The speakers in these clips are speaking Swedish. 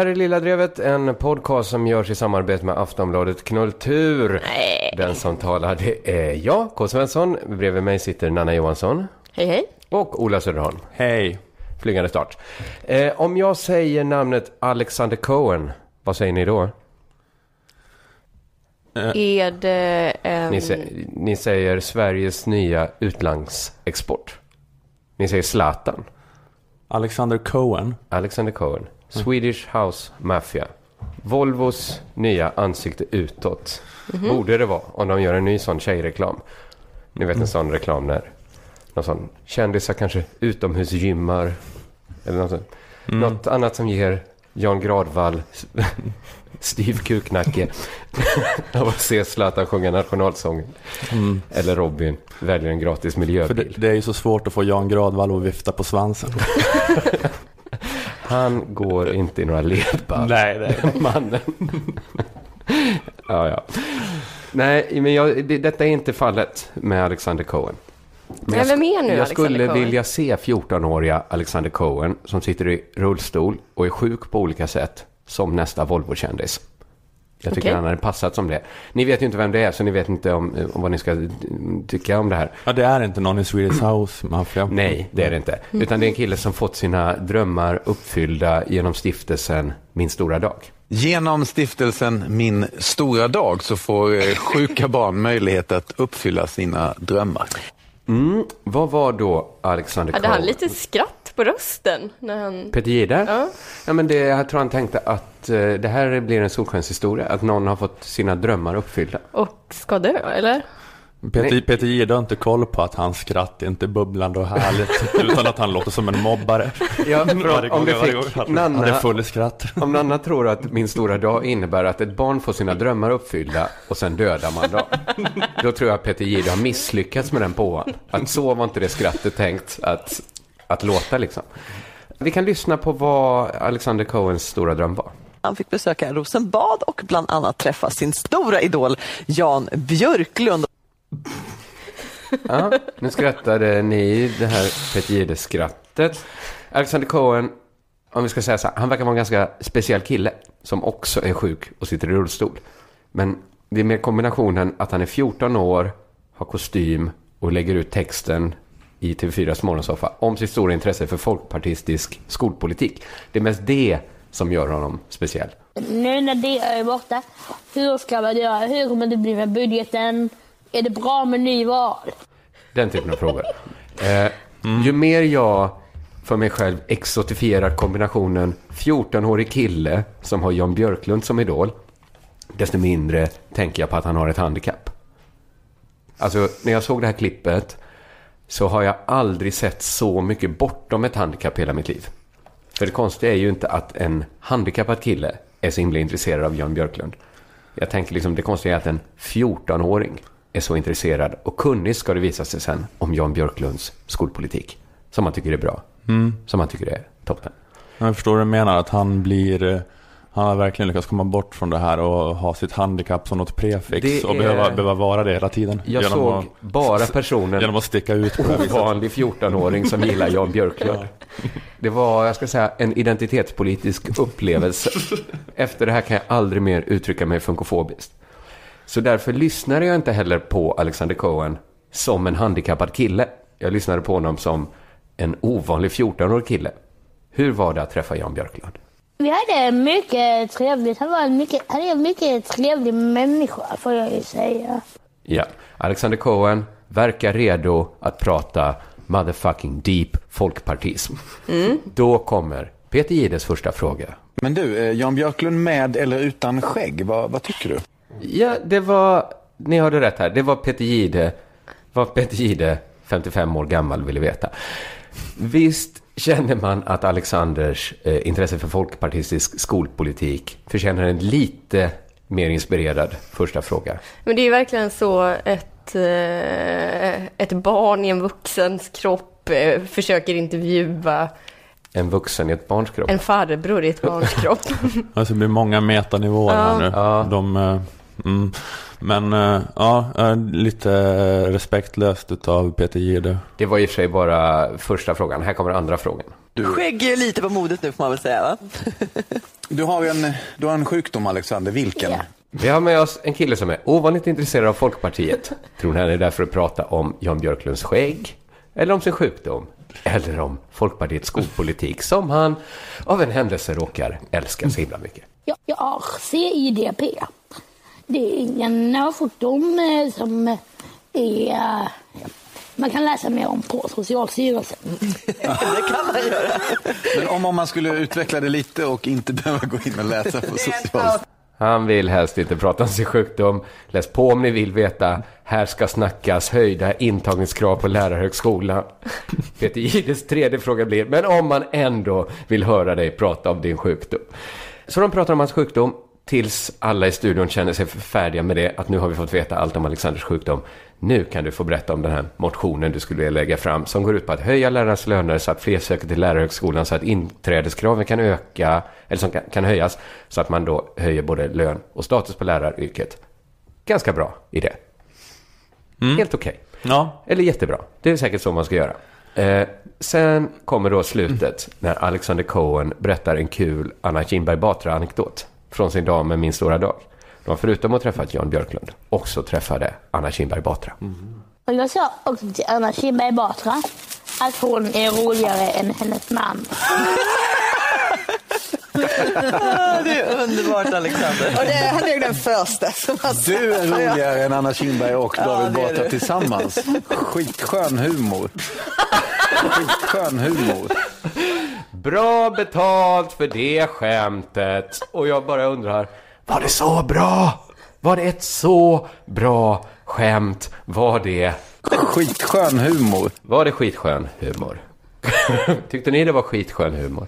Det här är Lilla Drevet, en podcast som görs i samarbete med Aftonbladet Knulltur. Nej. Den som talar det är jag, K. Svensson. Bredvid mig sitter Nanna Johansson Hej hej. och Ola Söderholm. Hej. Flygande start. Eh, om jag säger namnet Alexander Cohen, vad säger ni då? Är det en... Ni, sä- ni säger Sveriges nya utlandsexport. Ni säger Zlatan. Alexander Cohen. Alexander Cohen. Swedish House Mafia. Volvos nya ansikte utåt. Borde det vara om de gör en ny sån tjejreklam. Ni vet en sån reklam när någon sån kändisar kanske utomhusgymmar. Eller något, sånt. något annat som ger Jan Gradvall Steve Kuknacke av att se Zlatan sjunga nationalsången. Eller Robin väljer en gratis För det, miljöbil. det är ju så svårt att få Jan Gradvall att vifta på svansen. Han går inte i några ledband. nej, nej. mannen. ja, ja. Nej, men jag, det, detta är inte fallet med Alexander Cohen. Men jag, vem är nu jag skulle Cohen? vilja se 14-åriga Alexander Cohen som sitter i rullstol och är sjuk på olika sätt som nästa Volvo-kändis. Jag tycker Okej. han hade passat som det. Ni vet ju inte vem det är, så ni vet inte om, om vad ni ska tycka om det här. Ja, det är inte någon i Swedish House Mafia. Nej, det är det inte. Utan det är en kille som fått sina drömmar uppfyllda genom stiftelsen Min stora dag. Genom stiftelsen Min stora dag så får eh, sjuka barn möjlighet att uppfylla sina drömmar. Mm. Vad var då Alexander Hade han lite skratt på rösten när han... Peter Jihde? Ja. ja men det, jag tror han tänkte att eh, det här blir en solskenshistoria. Att någon har fått sina drömmar uppfyllda. Och ska dö, eller? Peter. Peter Jihde har inte koll på att hans skratt är inte bubblande och härligt. utan att han låter som en mobbare. Ja, Varje om det varje gång fick han, han är Nanna, full i skratt. om Nanna tror att min stora dag innebär att ett barn får sina drömmar uppfyllda och sen dödar man dem. Då tror jag att Peter Jihde har misslyckats med den påan. Att så var inte det skrattet tänkt att, att låta liksom. Vi kan lyssna på vad Alexander Cohens stora dröm var. Han fick besöka Rosenbad och bland annat träffa sin stora idol Jan Björklund. Ja, nu skrattade ni det här Peter Jihde-skrattet. Alexander Cohen, om vi ska säga så här, han verkar vara en ganska speciell kille som också är sjuk och sitter i rullstol. Men det är mer kombinationen att han är 14 år, har kostym och lägger ut texten i TV4s morgonsoffa om sitt stora intresse för folkpartistisk skolpolitik. Det är mest det som gör honom speciell. Nu när det är borta, hur ska man göra? Hur kommer det bli med budgeten? Är det bra med nyval? Den typen av frågor. Eh, Ju mer jag för mig själv exotifierar kombinationen 14-årig kille som har Jan Björklund som idol, desto mindre tänker jag på att han har ett handikapp. Alltså, när jag såg det här klippet så har jag aldrig sett så mycket bortom ett handikapp hela mitt liv. För det konstiga är ju inte att en handikappad kille är så himla intresserad av Jan Björklund. Jag tänker liksom, det konstiga är att en 14-åring är så intresserad och kunnig ska det visa sig sen om Jan Björklunds skolpolitik. Som man tycker är bra. Som man tycker är toppen. Jag förstår vad du menar, att han blir... Han har verkligen lyckats komma bort från det här och ha sitt handikapp som något prefix Det och är- behöva, behöva vara det hela tiden. Jag såg att- bara personen Genom att sticka ut på ovanlig 14-åring som gillar Jan Björklund. Det var, jag ska säga, en identitetspolitisk upplevelse. Efter det här kan jag aldrig mer uttrycka mig funkofobiskt. Så därför lyssnade jag inte heller på Alexander Cohen som en handikappad kille. Jag lyssnade på honom som en ovanlig 14-årig kille. Hur var det att träffa Jan Björklund? Vi hade mycket trevligt. Han var en mycket, han är en mycket trevlig människa får jag ju säga. Ja, Alexander Cohen verkar redo att prata motherfucking deep folkpartism. Då kommer Peter Jihdes första fråga. Men du, eh, Jan Björklund med eller utan skägg, vad, vad tycker du? Ja, det var, ni hörde rätt här, det var Peter Jihde, vad Peter Jihde, 55 år gammal, ville veta. Visst känner man att Alexanders eh, intresse för folkpartistisk skolpolitik förtjänar en lite mer inspirerad första fråga. Men det är ju verkligen så ett, eh, ett barn i en vuxens kropp eh, försöker intervjua En vuxen i ett barns kropp. en farbror i ett barns kropp. Alltså det blir många metanivåer här nu. Ja. De, eh, mm, men eh, ja, eh, lite respektlöst utav Peter Jihde. Det var i och för sig bara första frågan. Här kommer andra frågan. Skägg är lite på modet nu får man väl säga va? Du har en, du har en sjukdom Alexander, vilken? Ja. Vi har med oss en kille som är ovanligt intresserad av Folkpartiet. Tror han är där för att prata om Jan Björklunds skägg? Eller om sin sjukdom? Eller om Folkpartiets skolpolitik som han av en händelse råkar älska så himla mycket? Jag, jag har CIDP. Det är ingen sjukdom eh, som är, eh, man kan läsa mer om på Socialstyrelsen. Det kan man göra. Men om, om man skulle utveckla det lite och inte behöva gå in och läsa på socialt. Han vill helst inte prata om sin sjukdom. Läs på om ni vill veta. Här ska snackas höjda intagningskrav på lärarhögskolan. Peter Gides tredje fråga blir, men om man ändå vill höra dig prata om din sjukdom. Så de pratar om hans sjukdom tills alla i studion känner sig färdiga med det, att nu har vi fått veta allt om Alexanders sjukdom. Nu kan du få berätta om den här motionen du skulle vilja lägga fram som går ut på att höja lärarnas löner så att fler söker till lärarhögskolan så att inträdeskraven kan öka, eller som kan, höjas, så att man då höjer både lön och status på läraryrket. Ganska bra idé. Helt okej. Ja, Eller jättebra. Det är säkert så man ska göra. Eh, sen kommer då slutet när Alexander Cohen berättar en kul Anna Kinberg Batra-anekdot från sin dag med Min stora dag. De förutom att träffat Jan Björklund också träffade Anna Kinberg Batra. Och jag sa också till Anna Kinberg Batra att hon är roligare än hennes man. Det är underbart Alexander. Och det, han är ju den första som har sagt Du är roligare än Anna Kinberg och David är Batra tillsammans. Skitskön humor. Skitskön humor. Bra betalt för det skämtet. Och jag bara undrar, var det så bra? Var det ett så bra skämt? Var det, Skitskön humor. var det skitskön humor? Tyckte ni det var skitskön humor?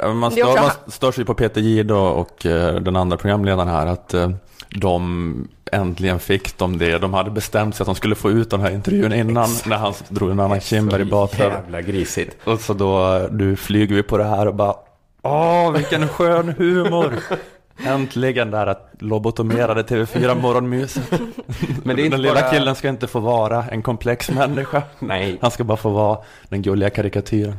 Eh, man Det stör, man stör sig på Peter Jihde och, eh, den andra programledaren här att eh, de äntligen fick de det. De hade bestämt sig att de skulle få ut den här intervjun innan när han drog en annan Kinberg i Batra. Jävla grisigt. Och så då, nu flyger vi på det här och bara Åh, vilken skön humor! Äntligen där att lobotomerade TV4 morgonmyset. Men det är inte den lilla bara- killen ska inte få vara en komplex människa. Nej. Han ska bara få vara den gulliga karikatyren.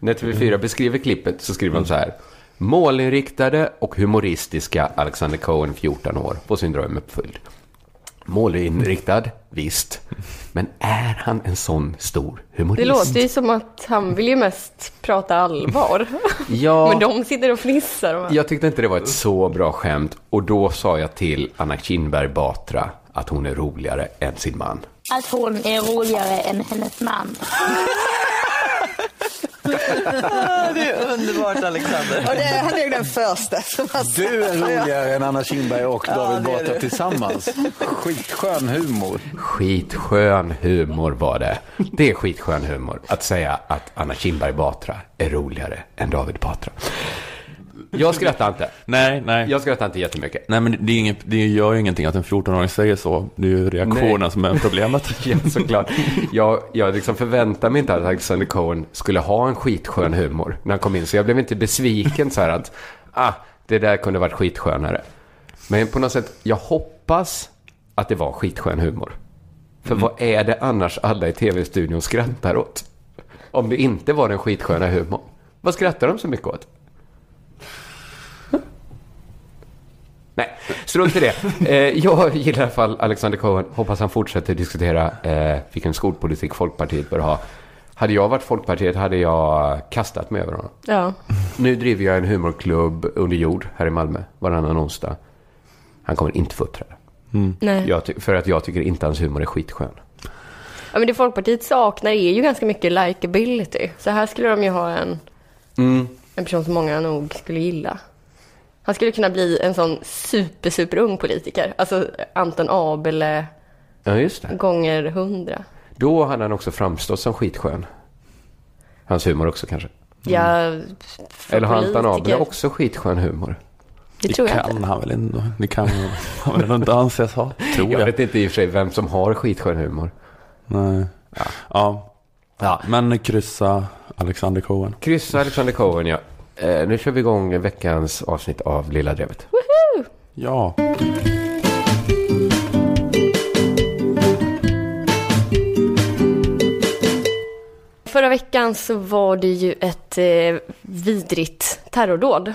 När TV4 beskriver klippet så skriver de så här. Målinriktade och humoristiska Alexander Cohen, 14 år, får sin dröm uppfylld. Målinriktad, visst. Men är han en sån stor humorist? Det låter ju som att han vill ju mest prata allvar. Ja, Men de sitter och fnissar. Och... jag tyckte inte det var ett så bra skämt. Och då sa jag till Anna Kinberg Batra att hon är roligare än sin man. Att hon är roligare än hennes man. Det är underbart Alexander. Och det, han är ju den första som har sagt Du är roligare än Anna Kinberg och David är Batra tillsammans. Skitskön humor. Skitskön humor var det. Det är skitskön humor att säga att Anna Kinberg Batra är roligare än David Batra. Jag skrattar inte. Nej, nej. Jag skrattar inte jättemycket. Nej men det, är inget, det gör ju ingenting att en 14-åring säger så. Det är ju reaktionen Nej. som är problemet. Ja, såklart. Jag, jag liksom förväntade mig inte att Alexander Cohen skulle ha en skitskön humor när han kom in. Så jag blev inte besviken så här att, ah, det där kunde varit skitskönare. Men på något sätt, jag hoppas att det var skitskön humor. För vad är det annars alla i tv-studion skrattar åt? Om det inte var den skitsköna humorn. Vad skrattar de så mycket åt? Nej, strunt i det. Eh, jag gillar i alla fall Alexander Cohen. Hoppas han fortsätter diskutera eh, vilken skolpolitik Folkpartiet bör ha. Hade jag varit Folkpartiet hade jag kastat mig över honom. Ja. Nu driver jag en humorklubb under jord här i Malmö varannan onsdag. Han kommer inte få uppträda. Nej. Jag ty- för att jag tycker inte hans humor är skitskön. Ja, men det Folkpartiet saknar är ju ganska mycket likability. Så här skulle de ju ha en, en person som många nog skulle gilla. Han skulle kunna bli en sån super, super ung politiker. Alltså Anton Abele Ja, just det. gånger hundra. Då hade han också framstått som skitskön. Hans humor också kanske. Ja, för Eller har Anton Abele också skitskön humor? Det Det tror jag kan inte. han väl ändå. Det kan han väl inte anses ha. Tror Jag jag. vet inte i och för sig vem som har skitskön humor. Nej. Ja. ja. Men kryssa Alexander Cohen. Kryssa Alexander Cohen, ja. Eh, nu kör vi igång veckans avsnitt av Lilla Drevet. Ja. Förra veckan så var det ju ett eh, vidrigt terrordåd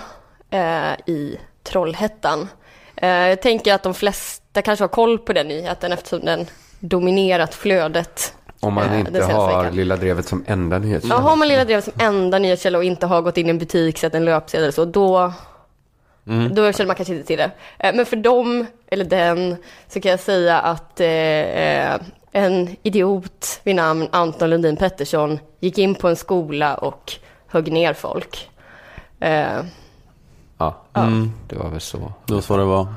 eh, i Trollhättan. Eh, jag tänker att de flesta kanske har koll på den nyheten eftersom den dominerat flödet. Om man eh, inte har veckan. Lilla Drevet som enda Ja, nyhetskälla. har man Lilla Drevet som enda nyhetskälla och inte har gått in i en butik, sett en löpsedel så, då, då känner man kanske inte till det. Eh, Men för dem, eller den, så kan jag säga att eh, eh, en idiot vid namn Anton Lundin Pettersson gick in på en skola och högg ner folk. Eh, Ja, det var väl så. Det var så det var.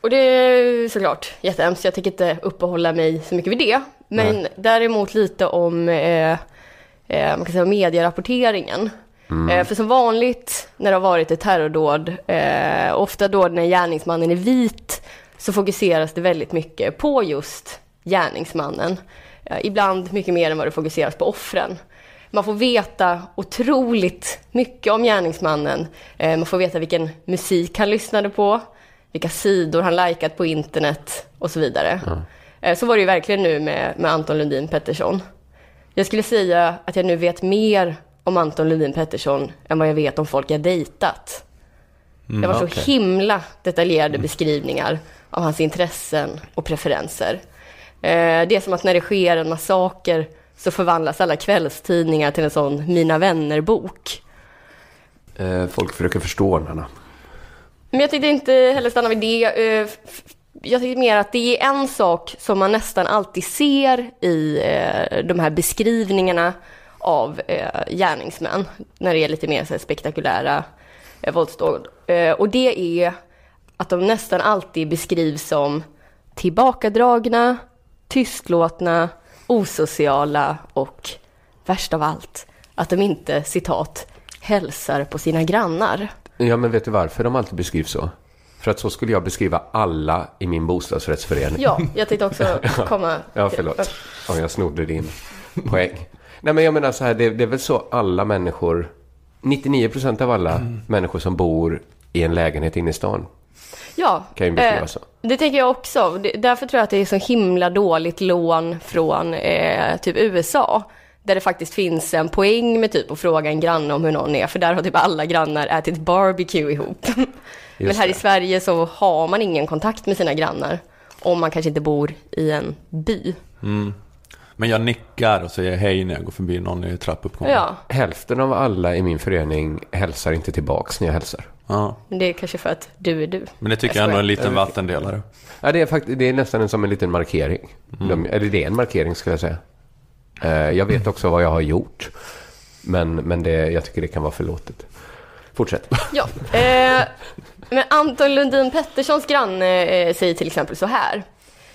Och det är såklart jättehemskt, jag tänker inte uppehålla mig så mycket vid det. Men däremot lite om eh, eh, man kan säga medierapporteringen. Eh, för som vanligt när det har varit ett terrordåd, eh, ofta då när gärningsmannen är vit, så fokuseras det väldigt mycket på just gärningsmannen. Eh, ibland mycket mer än vad det fokuseras på offren. Man får veta otroligt mycket om gärningsmannen. Eh, man får veta vilken musik han lyssnade på, vilka sidor han likat på internet och så vidare. Eh, Så var det ju verkligen nu med, med Anton Lundin Pettersson. Jag skulle säga att jag nu vet mer om Anton Lundin Pettersson än vad jag vet om folk jag dejtat. Det var så okej. himla detaljerade beskrivningar av hans intressen och preferenser. Eh, det är som att när det sker en massaker så förvandlas alla kvällstidningar till en sån Mina vänner-bok. Eh, folk försöker förstå Nanna. Men jag tyckte inte heller stanna vid det. Eh, jag tycker mer att det är en sak som man nästan alltid ser i eh, de här beskrivningarna av eh, gärningsmän när det är lite mer spektakulära våldsdåd. Och det är att de nästan alltid beskrivs som tillbakadragna, tystlåtna, osociala och värst av allt, att de inte, citat, hälsar på sina grannar. Ja, men vet du varför de alltid beskrivs så? För att så skulle jag beskriva alla i min bostadsrättsförening. Ja, jag tänkte också komma Ja, förlåt om jag snodde din poäng. Nej, men jag menar så här, det, det är väl så alla människor, 99% av alla människor som bor i en lägenhet inne i stan Ja, kan ju beskrivas eh, det tänker jag också. Därför tror jag att det är så himla dåligt lån från eh, typ USA. Där det faktiskt finns en poäng med typ att fråga en granne om hur någon är. För där har typ alla grannar ätit barbecue ihop. Men här i det. Sverige så har man ingen kontakt med sina grannar. Om man kanske inte bor i en by. Men jag nickar och säger hej när jag går förbi någon i trappuppgången. Ja, Hälften av alla i min förening hälsar inte tillbaks när jag hälsar. Ja. men det är kanske för att du är du. Men det tycker jag ändå är en liten vattendelare. Ja, det, är fakt- det är nästan som en liten markering. De, eller det är en markering skulle jag säga. Eh, jag vet också vad jag har gjort. Men, men det, jag tycker det kan vara förlåtet. Fortsätt. Ja, eh, men Anton Lundin Petterssons granne eh, säger till exempel så här.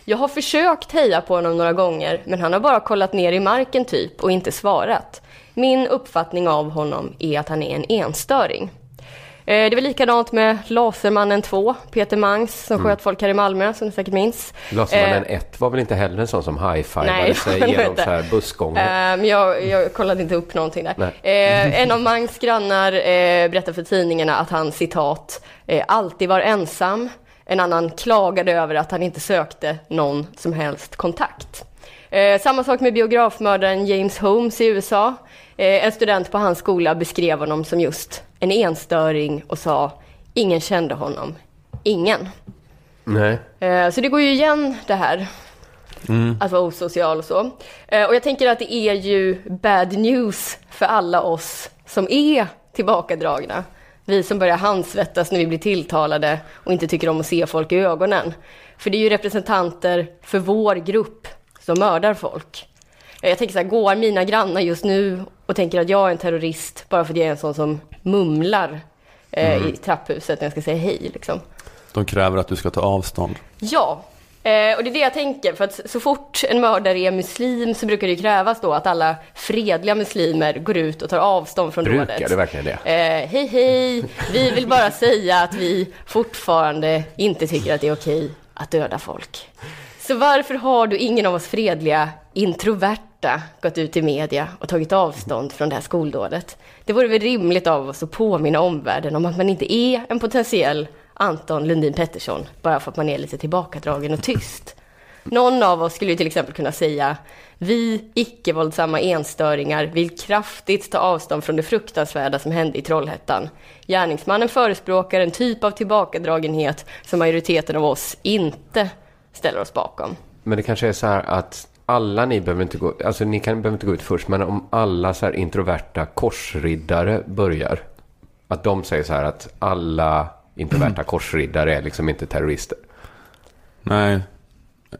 Jag har försökt heja på honom några gånger, men han har bara kollat ner i marken typ och inte svarat. Min uppfattning av honom är att han är en enstöring. Eh, det var likadant med Lasermannen 2, Peter Mangs, som sköt folk här i Malmö, som ni säkert minns. Lasermannen Eh, 1 var väl inte heller en sån som high-fivade sig genom så här bussgångar? Eh, Men jag, jag kollade inte upp någonting där. Eh, en av Mangs grannar eh, berättade för tidningarna att han citat eh, alltid var ensam. En annan klagade över att han inte sökte någon som helst kontakt. Eh, samma sak med biografmördaren James Holmes i USA. Eh, en student på hans skola beskrev honom som just en enstöring och sa ingen kände honom. Ingen. Nej. Eh, Så det går ju igen det här. Att vara osocial och så. Eh, Och jag tänker att det är ju bad news för alla oss som är tillbakadragna. Vi som börjar handsvettas när vi blir tilltalade och inte tycker om att se folk i ögonen. För det är ju representanter för vår grupp som mördar folk. Eh, Jag tänker så här, går mina grannar just nu och tänker att jag är en terrorist bara för att jag är en sån som mumlar eh, i trapphuset när jag ska säga hej liksom. De kräver att du ska ta avstånd. Ja, eh, och det är det jag tänker. För att så fort en mördare är muslim så brukar det krävas då att alla fredliga muslimer går ut och tar avstånd från Brukar dådet. det verkligen det? Eh, hej hej, vi vill bara säga att vi fortfarande inte tycker att det är okej att döda folk. Så varför har du ingen av oss fredliga, introverta gått ut i media och tagit avstånd från det här skoldådet? Det vore väl rimligt av oss att påminna omvärlden om att man inte är en potentiell Anton Lundin Pettersson bara för att man är lite tillbakadragen och tyst. Någon av oss skulle ju till exempel kunna säga vi icke-våldsamma enstöringar vill kraftigt ta avstånd från det fruktansvärda som hände i Trollhättan. Gärningsmannen förespråkar en typ av tillbakadragenhet som majoriteten av oss inte ställer oss bakom. Men det kanske är så här att alla ni behöver inte gå, alltså ni kan, behöver inte gå ut först, men om alla så här introverta korsriddare börjar, att de säger så här att alla introverta korsriddare är liksom inte terrorister. Nej.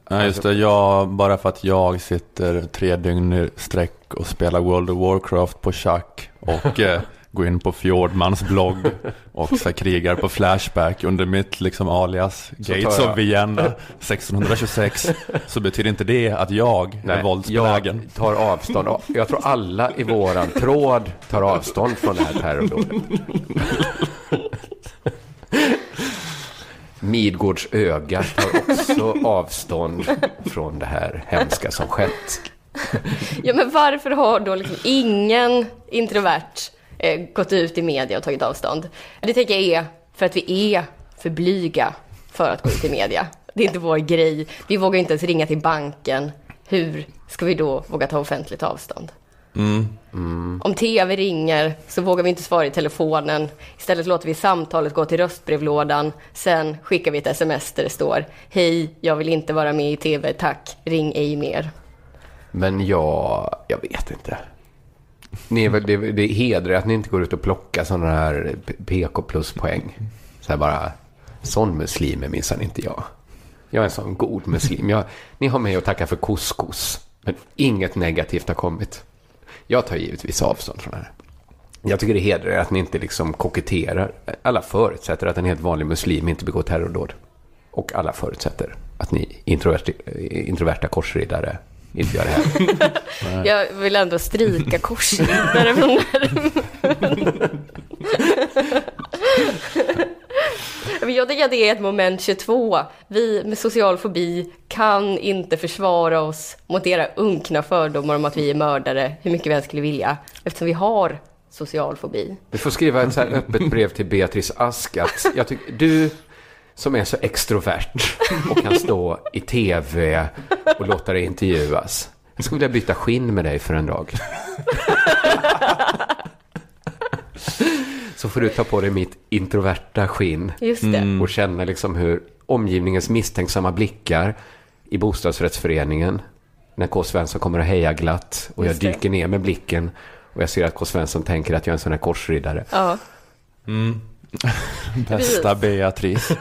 Nej, just det. Jag, bara för att jag sitter tre dygn i sträck och spelar World of Warcraft på schack och eh, går in på Fjordmans blogg och så krigar på Flashback under mitt liksom alias Gates of Vienna 1626 så betyder inte det att jag är våldsbenägen. jag tar avstånd. av- Jag tror alla i våran tråd tar avstånd från det här terrordådet. Midgårds öga tar också avstånd från det här hemska som skett. Ja, men varför har då liksom ingen introvert gått ut i media och tagit avstånd? Det tänker jag är för att vi är för blyga för att gå ut i media. Det är inte vår grej. Vi vågar inte ens ringa till banken. Hur ska vi då våga ta offentligt avstånd? Om tv ringer så vågar vi inte svara i telefonen. Istället låter vi samtalet gå till röstbrevlådan. Sen skickar vi ett sms där det står Hej, jag vill inte vara med i tv, tack, ring ej mer. Men jag, jag vet inte. Ni är väl, det, det hedrar att ni inte går ut och plockar sådana här PK plus-poäng. Så här bara, sån muslim är minsann inte jag. Jag är en sån god muslim. Jag, ni har mig att tacka för couscous. Men inget negativt har kommit. Jag tar givetvis avstånd från det här. Jag tycker det hedrar er att ni inte liksom koketterar. Alla förutsätter att en helt vanlig muslim inte begår terrordåd. Och alla förutsätter att ni introverta, introverta korsriddare inte gör det här. Jag vill ändå strika korsriddare från Jag tycker att det är ett moment 22. Vi med social fobi kan inte försvara oss mot era unkna fördomar om att vi är mördare, hur mycket vi än skulle vilja, eftersom vi har social fobi. Du får skriva ett så här öppet brev till Beatrice Ask att jag tycker, du som är så extrovert och kan stå i tv och låta dig intervjuas. Jag skulle vilja byta skinn med dig för en dag. Så får du ta på dig mitt introverta skinn Just det. och känna liksom hur omgivningens misstänksamma blickar i bostadsrättsföreningen när K. Svensson kommer att heja glatt och jag dyker ner med blicken och jag ser att K. Svensson tänker att jag är en sån här korsriddare. Ja. Bästa Beatrice.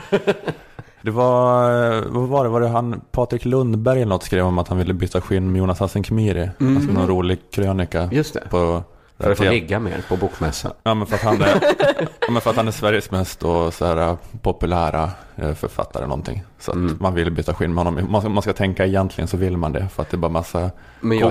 Det var, vad var det, var det han, Patrik Lundberg eller något skrev om att han ville byta skinn med Jonas Hassan Khemiri. Alltså någon rolig krönika. Just det. På, För att få ligga mer på bokmässan. Ja men för att han är, ja, men för att han är Sveriges mest då, så här, populära författare någonting. Så att Mm. man vill byta skinn med honom. Man, man ska tänka egentligen så vill man det. För att det är bara massa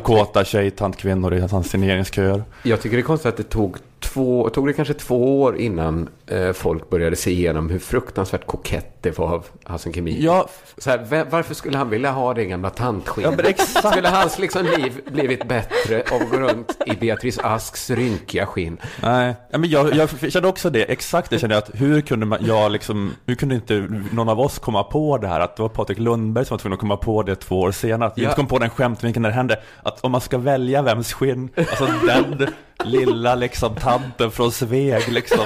kåta tjejtantkvinnor i hans signeringsköer. jag tycker det är konstigt att det tog två, tog det kanske två år innan eh, folk började se igenom hur fruktansvärt kokett det var av Hassan Khemiri. Ja, Så här, va- varför skulle han vilja ha det gamla tantskinnet? Ja. Skulle hans liksom liv blivit bättre av att gå runt i Beatrice Asks rynkiga skinn? Nej, men jag, jag kände också det, exakt det kände jag att hur kunde man, jag liksom, hur kunde inte någon av oss komma på det här? Att det var Patrik Lundberg som var tvungen att komma på det två år senare. Att vi Ja. inte kom på den skämtvinkeln när det hände. Att om man ska välja vems skinn, alltså den lilla liksom tanten från Sveg liksom.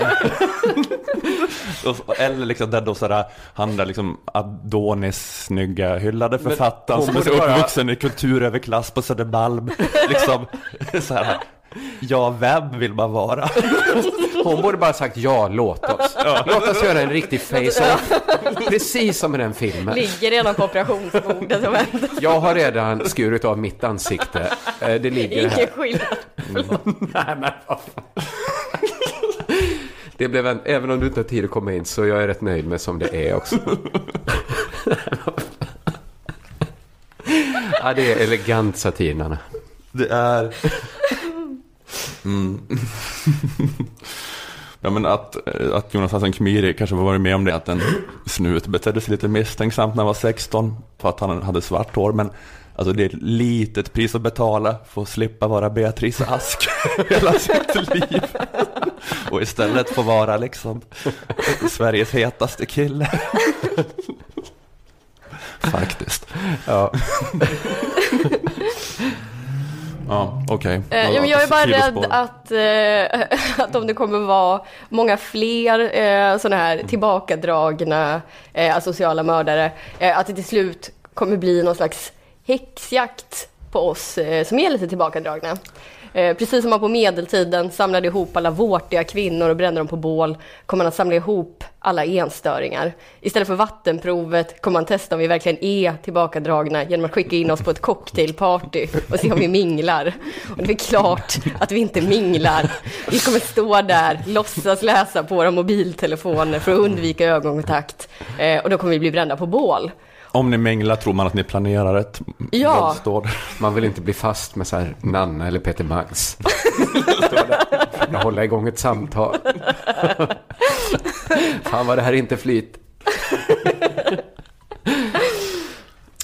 Eller liksom den då sådär, han där liksom Adonis snygga hyllade författaren hon som är så borde bara- uppvuxen i kulturöverklass på Södermalm. Liksom, så här, ja, vem vill man vara? Hon borde bara sagt ja, låt oss. Låt oss göra en riktig face-off. Precis som i den filmen. Ligger redan på operationsbordet och väntar. Jag har redan skurit av mitt ansikte. Eh, Det ligger här. Ingen skillnad. Nej, men vad fan. Det blev en, även om du inte har tid att komma in så jag är rätt nöjd med som det är också. ja, det är elegant satir, Nanna. Det är... Mm. ja men att, eh, att Jonas Hassan Khemiri kanske var varit med om det att en snut betedde sig lite misstänksamt när han var 16 för att han hade svart hår. Men alltså det är ett litet pris att betala för att slippa vara Beatrice Ask hela sitt liv. Och istället få vara liksom Sveriges hetaste kille. Faktiskt. Ja. Ja, okej. Eh, ja, men jag är bara rädd att, eh, att om det kommer vara många fler eh, sådana här tillbakadragna eh, sociala mördare, eh, att det till slut kommer bli någon slags häxjakt på oss eh, som är lite tillbakadragna. Eh, precis som man på medeltiden samlade ihop alla vårtiga kvinnor och brände dem på bål, kommer man att samla ihop alla enstöringar. Istället för vattenprovet kommer man testa om vi verkligen är tillbakadragna genom att skicka in oss på ett cocktailparty och se om vi minglar. Och det är klart att vi inte minglar. Vi kommer stå där, låtsas läsa på våra mobiltelefoner för att undvika ögonkontakt. Eh, och då kommer vi bli brända på bål. Om ni minglar tror man att ni planerar ett Ja. våldsdåd. Man vill inte bli fast med så här Nanna eller Peter Mangs. Står för hålla igång ett samtal. Fan vad det här inte flyt.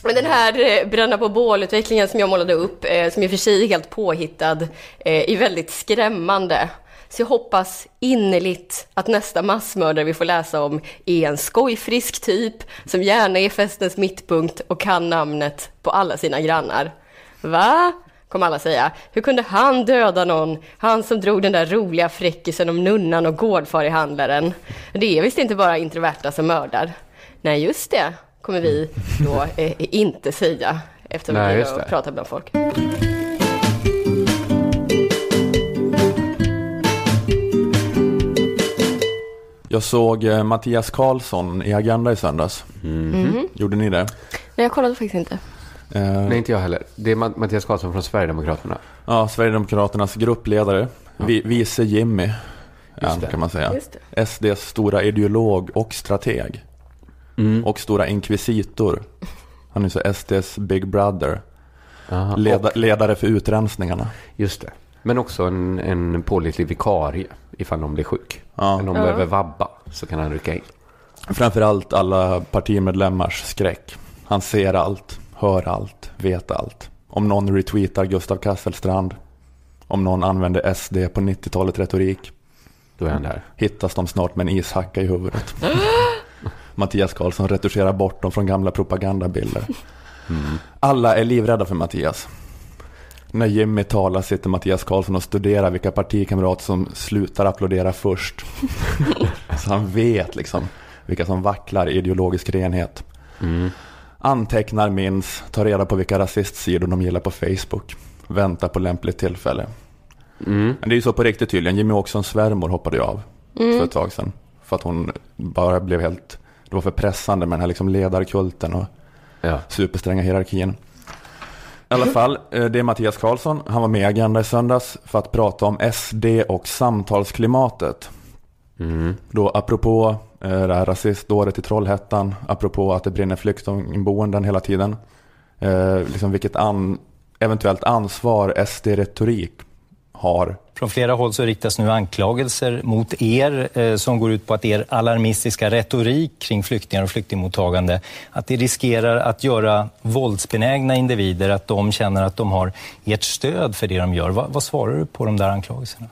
Men den här eh, bränna på bål-utvecklingen som jag målade upp, eh, som i och för sig är helt påhittad, eh, är väldigt skrämmande. Så jag hoppas innerligt att nästa massmördare vi får läsa om är en skojfrisk typ som gärna är festens mittpunkt och kan namnet på alla sina grannar. Va? kommer alla säga. Hur kunde han döda någon? Han som drog den där roliga fräckisen om nunnan och gårdfarihandlaren. Det är visst inte bara introverta som mördar. Nej, just det, kommer vi då eh, inte säga efter Nej, vi har pratat bland folk. Jag såg eh, Mattias Karlsson i Agenda i söndags. Mhm. Gjorde ni det? Nej, jag kollade faktiskt inte. Eh, Nej, inte jag heller. Det är Ma- Mattias Karlsson från Sverigedemokraterna. Ja, Sverigedemokraternas gruppledare, vi, vice Jimmy, Just det. kan man säga. Just det. SDs stora ideolog och strateg. Och stora inkvisitor. Han är så SDs Big Brother. Aha. Leda, ledare för utrensningarna. Just det. Men också en, en pålitlig vikarie ifall någon blir sjuk. Ja. Om någon Ja. behöver vabba så kan han rycka in. Framförallt alla partimedlemmars skräck. Han ser allt, hör allt, vet allt. Om någon retweetar Gustav Kasselstrand. Om någon använder SD på 90-talet retorik. Då är han där. hittas de snart med en ishacka i huvudet. Mattias Karlsson retuscherar bort dem från gamla propagandabilder. Alla är livrädda för Mattias. När Jimmy talar sitter Mattias Karlsson och studerar vilka partikamrater som slutar applådera först. Så han vet liksom vilka som vacklar i ideologisk renhet. Antecknar, minns, tar reda på vilka rasistsidor de gillar på Facebook. Väntar på lämpligt tillfälle. Men det är ju så på riktigt tydligen. Jimmy Åkessons svärmor hoppade ju av för ett tag sedan. För att hon bara blev helt, det var för pressande med den här liksom ledarkulten och Ja. superstränga hierarkin. I alla fall, eh, det är Mattias Karlsson. Han var med i Agenda i söndags för att prata om SD och samtalsklimatet. Då apropå eh, det här rasistdådet i Trollhättan, apropå att det brinner flyktingboenden hela tiden. Eh, liksom vilket an, eventuellt ansvar SD-retorik har från flera håll så riktas nu anklagelser mot er eh, som går ut på att er alarmistiska retorik kring flyktingar och flyktingmottagande, att det riskerar att göra våldsbenägna individer, att de känner att de har ert stöd för det de gör. Va, vad svarar du på de där anklagelserna?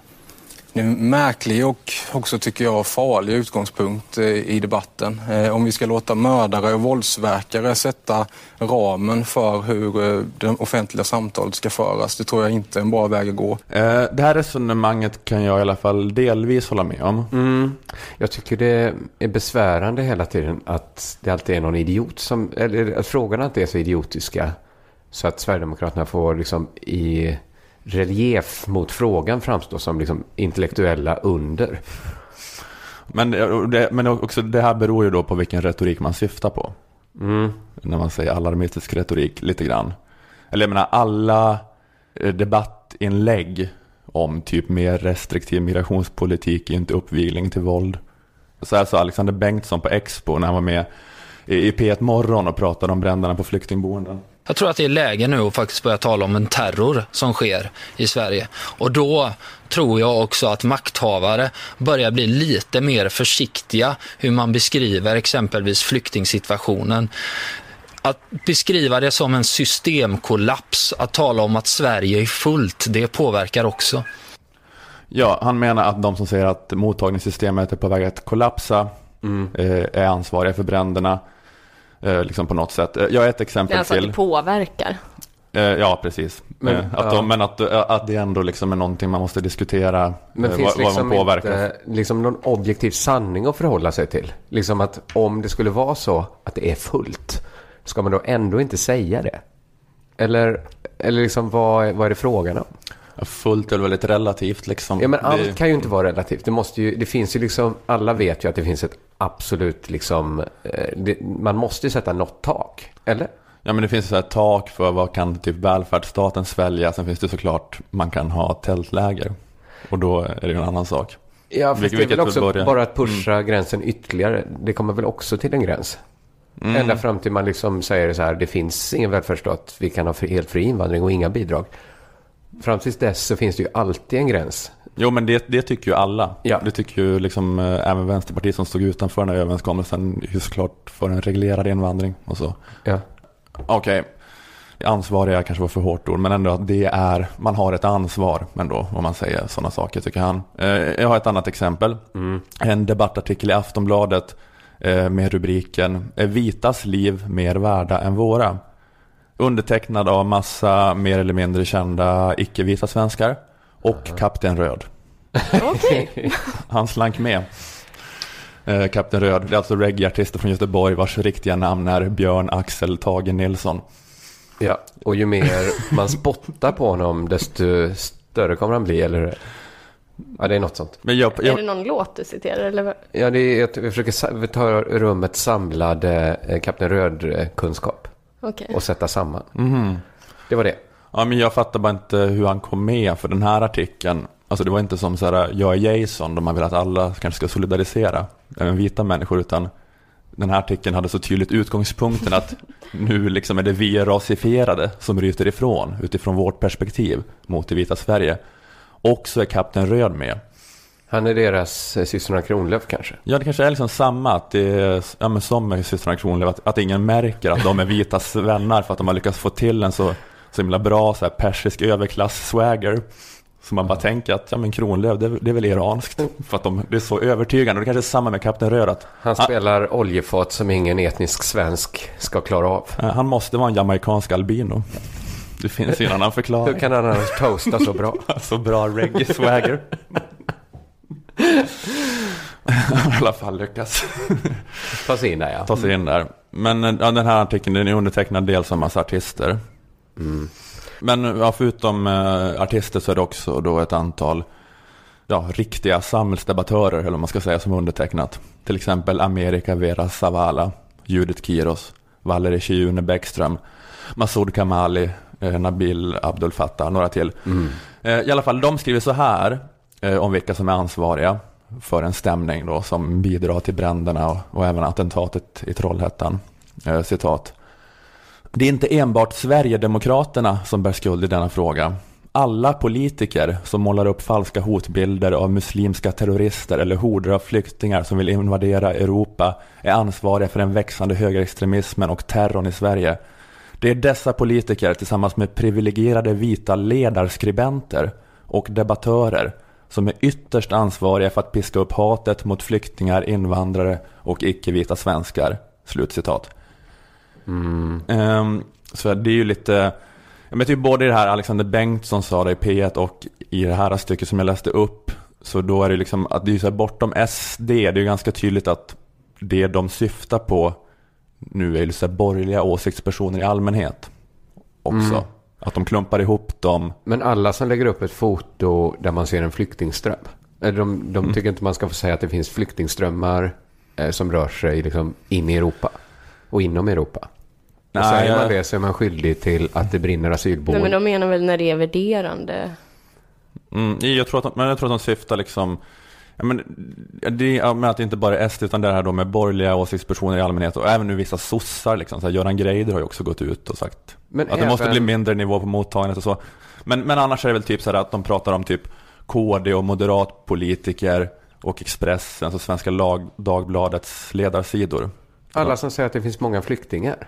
Det är en märklig och också tycker jag farlig utgångspunkt eh, i debatten. Eh, Om vi ska låta mördare och våldsverkare sätta ramen för hur eh, det offentliga samtalet ska föras, det tror jag inte är en bra väg att gå. Det här resonemanget kan jag i alla fall delvis hålla med om. Mm. Jag tycker det är besvärande hela tiden att det alltid är någon idiot som, eller att frågorna inte är så idiotiska. Så att Sverigedemokraterna får liksom i relief mot frågan framstå som liksom intellektuella under. Men, eh, det, men också det här beror ju då på vilken retorik man syftar på. Mm. När man säger alarmistisk retorik lite grann. Eller jag menar alla eh, debattinlägg om typ mer restriktiv migrationspolitik inte uppvigling till våld. Så här sa Alexander Bengtsson på Expo när han var med i i P1 Morgon och pratade om bränderna på flyktingboenden. Jag tror att det är läge nu att faktiskt börja tala om en terror som sker i Sverige. Och då tror jag också att makthavare börjar bli lite mer försiktiga hur man beskriver exempelvis flyktingsituationen. Att beskriva det som en systemkollaps, att tala om att Sverige är fullt, det påverkar också. Ja, han menar att de som säger att mottagningssystemet är på väg att kollapsa eh, är ansvariga för bränderna. Eh, liksom på något sätt. Eh, Jag har ett Det exempel är alltså att till. det påverkar. Eh, ja, precis. Men, att, ja. de, men att, att det ändå liksom är någonting man måste diskutera. Men eh, finns vad, vad liksom man påverkar. inte liksom någon objektiv sanning att förhålla sig till? Liksom att om det skulle vara så att det är fullt, ska man då ändå inte säga det? Eller, eller liksom vad, är- vad är det frågan om? Fullt är väl väldigt relativt liksom. Ja, men Det- allt kan ju inte vara relativt. Det, måste ju, det finns ju liksom, alla vet ju att det finns ett absolut liksom, eh, det, man måste ju sätta något tak. Eller? Ja men det finns så här tak för vad kan typ välfärdsstaten svälja. Sen finns det såklart man kan ha tältläger. Och då är det ju en annan sak. Ja, fast Vilket- det är väl också börjar- bara att pusha gränsen ytterligare. Det kommer väl också till en gräns. Mm. Ända fram till man liksom säger så här, det finns ingen välfärdsstat, vi kan ha helt fri invandring och inga bidrag. Fram tills dess så finns det ju alltid en gräns. Jo men det, det tycker ju alla. Ja. Det tycker ju liksom eh, även Vänsterpartiet som stod utanför den här överenskommelsen. Just klart för en reglerad invandring och så. Ja. Okej. Ansvariga kanske var för hårt ord, men ändå att det är, man har ett ansvar ändå om man säger sådana saker tycker han. Eh, jag har ett annat exempel. En debattartikel i Aftonbladet eh, med rubriken vitas liv mer värda än våra? Undertecknad av massa mer eller mindre kända icke-vita svenskar och Kapten Röd. Okej. Han slank med. Eh, Kapten Röd, det är alltså reggaeartister från Göteborg vars riktiga namn är Björn Axel Tage Nilsson. Ja, och ju mer man spottar på honom, desto större kommer han bli, eller Ja, det är något sånt. Men jag, Är det jag, någon låt du citerar eller? Ja, det är, jag försöker tar rummet samlad eh, Kapten Röd-kunskap Okej. och sätta samman. Mhm. Det var det. Ja, men jag fattar bara inte hur han kom med för den här artikeln. Alltså det var inte som så här, jag är Jason, där man vill att alla kanske ska solidarisera, även vita människor, utan den här artikeln hade så tydligt utgångspunkten att nu liksom är det vi rasifierade som ryter ifrån, utifrån vårt perspektiv, mot det vita Sverige. Och så är Kapten Röd med. Han är deras eh, systrarna Kronlöf kanske. Ja, det kanske är liksom samma, att det är ja, men som med systrarna Kronlöf, att, att ingen märker att de är vitas vänner för att de har lyckats få till en så, så himla bra så här, persisk överklass-swagger. Så man bara tänker att ja, men Kronlöf, det, är- det är väl iranskt. För att de, det är så övertygande. Och det kanske är samma med Kapten Röd, Han spelar oljefat som ingen etnisk svensk ska klara av. han måste vara en jamaicansk albino. Det finns ingen annan Hur förklaring. kan han annars toasta så bra? Så bra reggae-swagger. Han i alla fall lyckats. Ta sig in där ja. ta sig in där. Men ja, den här artikeln den är undertecknad dels av massa artister. Men ja, förutom eh, artister så är det också då ett antal ja, riktiga samhällsdebattörer, eller vad man ska säga, som undertecknat. Till exempel America Vera Zavala, Judith Kiros, Valerie Shiune Bäckström, Masoud Kamali, eh, Nabil Abdul Fattah, några till. Eh, I alla fall, de skriver så här eh, om vilka som är ansvariga för en stämning då som bidrar till bränderna och, och även attentatet i Trollhättan. Eh, citat. Det är inte enbart Sverigedemokraterna som bär skuld i denna fråga. Alla politiker som målar upp falska hotbilder av muslimska terrorister eller horder av flyktingar som vill invadera Europa är ansvariga för den växande högerextremismen och terrorn i Sverige. Det är dessa politiker tillsammans med privilegierade vita ledarskribenter och debattörer som är ytterst ansvariga för att piska upp hatet mot flyktingar, invandrare och icke-vita svenskar. Slutcitat. Ehm, så det är ju lite, jag men typ både i det här Alexander Bengtsson sa det i P1 och i det här stycket som jag läste upp. Så då är det liksom att det är så här bortom SD, det är ju ganska tydligt att det de syftar på nu är ju så här borgerliga åsiktspersoner i allmänhet också. Att de klumpar ihop dem. Men alla som lägger upp ett foto där man ser en flyktingström. De, de tycker inte man ska få säga att det finns flyktingströmmar eh, som rör sig liksom in i Europa. Och inom Europa. Och Nej, säger man det så är man skyldig till att det brinner Nej, asylboenden. men de menar väl när det är värderande. Mm, jag, tror att de, men jag tror att de syftar liksom Ja, men det, men att det inte bara är SD utan det här då med borgerliga åsiktspersoner i allmänhet och även nu vissa sossar liksom. Så här, Göran Greider har ju också gått ut och sagt Men att det måste även- bli mindre nivå på mottagandet och så. Men, men annars är det väl typ så här att de pratar om typ KD och moderatpolitiker och Expressen, alltså Svenska lag, Dagbladets ledarsidor. Alla som säger att det finns många flyktingar.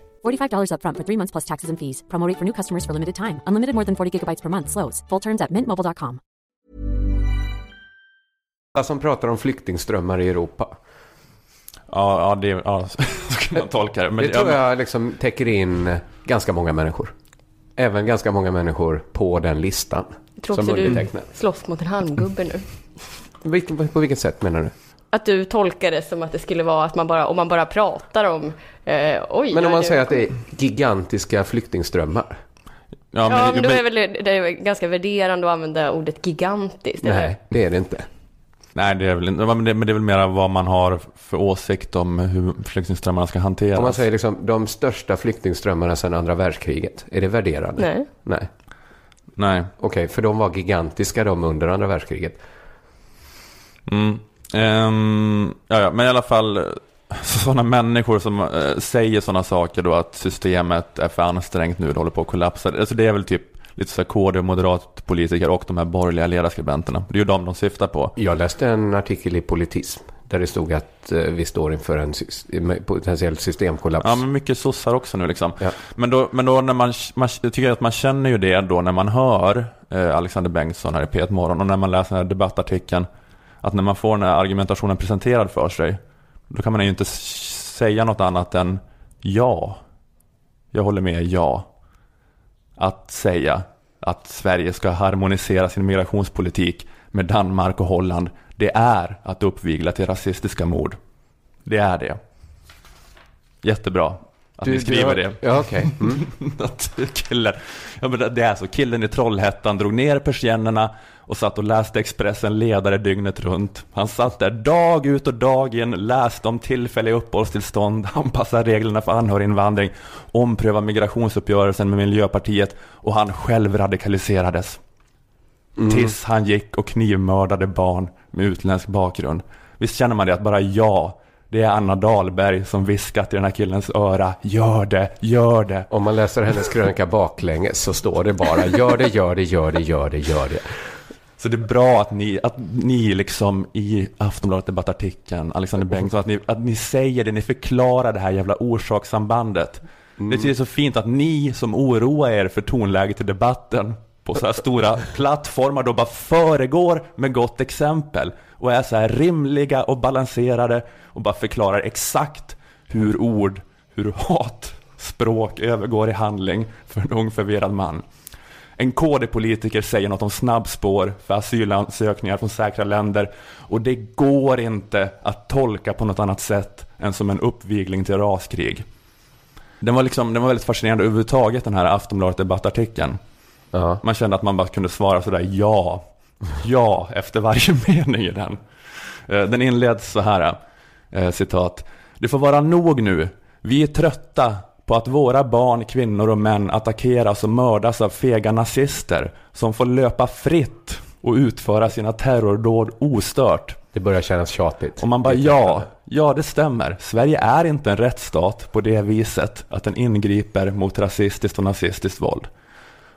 $45 upfront for three months plus taxes and fees. Promo rate for new customers for limited time. Unlimited more than 40 gigabytes per month. Slows. Full terms at mintmobile.com. Alla som pratar om flyktingströmmar i Europa. Ja, ja, det, ja så kan man tolka det. Men, det tror ja, jag liksom täcker in ganska många människor. Även ganska många människor på den listan. Jag tror som också du slåss mot en halmgubbe nu. På vilket sätt menar du? Att du tolkar det som att det skulle vara att man bara, om man bara pratar om, eh, oj. Men om man säger att det är gigantiska flyktingströmmar. Ja, Ja, men då är väl det, det är ganska värderande att använda ordet gigantiskt. eller? Nej, det är det inte. Nej, det är väl inte, men det, men det är väl mer vad man har för åsikt om hur flyktingströmmarna ska hanteras. Om man säger liksom de största flyktingströmmarna sedan andra världskriget. Är det värderande? Nej. Nej. Nej. Okej, för de var gigantiska de under andra världskriget. Mm. Ehm, ja, ja, men i alla fall sådana människor som eh, säger sådana saker då att systemet är för ansträngt nu, det håller på att kollapsa. Alltså det är väl typ lite så KD och moderatpolitiker och de här borgerliga ledarskribenterna. Det är ju de de syftar på. Jag läste en artikel i Politism där det stod att eh, vi står inför en potentiell systemkollaps. Ja, men mycket sossar också nu liksom. Men då, men då när man, man, jag tycker att man känner ju det då när man hör eh, Alexander Bengtsson här i P1 Morgon och när man läser den här debattartikeln. Att när man får den här argumentationen presenterad för sig, då kan man ju inte säga något annat än ja. Jag håller med, ja. Att säga att Sverige ska harmonisera sin migrationspolitik med Danmark och Holland, det är att uppvigla till rasistiska mord. Det är det. Jättebra att Du- ni du skriver har- det. Ja, okej. Mm. att killen, ja, men det- är så, killen i Trollhättan drog ner persiennerna och satt och läste Expressen ledare dygnet runt. Han satt där dag ut och dag in, läste om tillfälliga uppehållstillstånd, anpassade reglerna för anhöriginvandring, ompröva migrationsuppgörelsen med Miljöpartiet och han själv radikaliserades. Mm. Tills han gick och knivmördade barn med utländsk bakgrund. Visst känner man det att bara ja, det är Anna Dahlberg som viskat i den här killens öra. Gör det, gör det. Om man läser hennes krönika baklänges så står det bara gör det, gör det, gör det, gör det, gör det. Så det är bra att ni, att ni liksom i Aftonbladet debattartikeln, Alexander Bengtsson, att ni, att ni säger det, ni förklarar det här jävla orsakssambandet. Det är så fint att ni som oroar er för tonläget i debatten på så här stora plattformar då bara föregår med gott exempel och är så här rimliga och balanserade och bara förklarar exakt hur ord, hur hat, språk övergår i handling för en ung förvirrad man. En KD-politiker säger något om snabbspår för asylansökningar från säkra länder och det går inte att tolka på något annat sätt än som en uppvigling till raskrig. Den var, liksom, den var väldigt fascinerande överhuvudtaget den här Aftonbladet-debattartikeln. Man kände att man bara kunde svara sådär ja, ja efter varje mening i den. Eh, Den inleds så här, eh, citat. Det får vara nog nu. Vi är trötta på att våra barn, kvinnor och män attackeras och mördas av fega nazister som får löpa fritt och utföra sina terrordåd ostört. Det börjar kännas tjatigt. Och man bara ja, ja det stämmer. Sverige är inte en rättsstat på det viset att den ingriper mot rasistiskt och nazistiskt våld.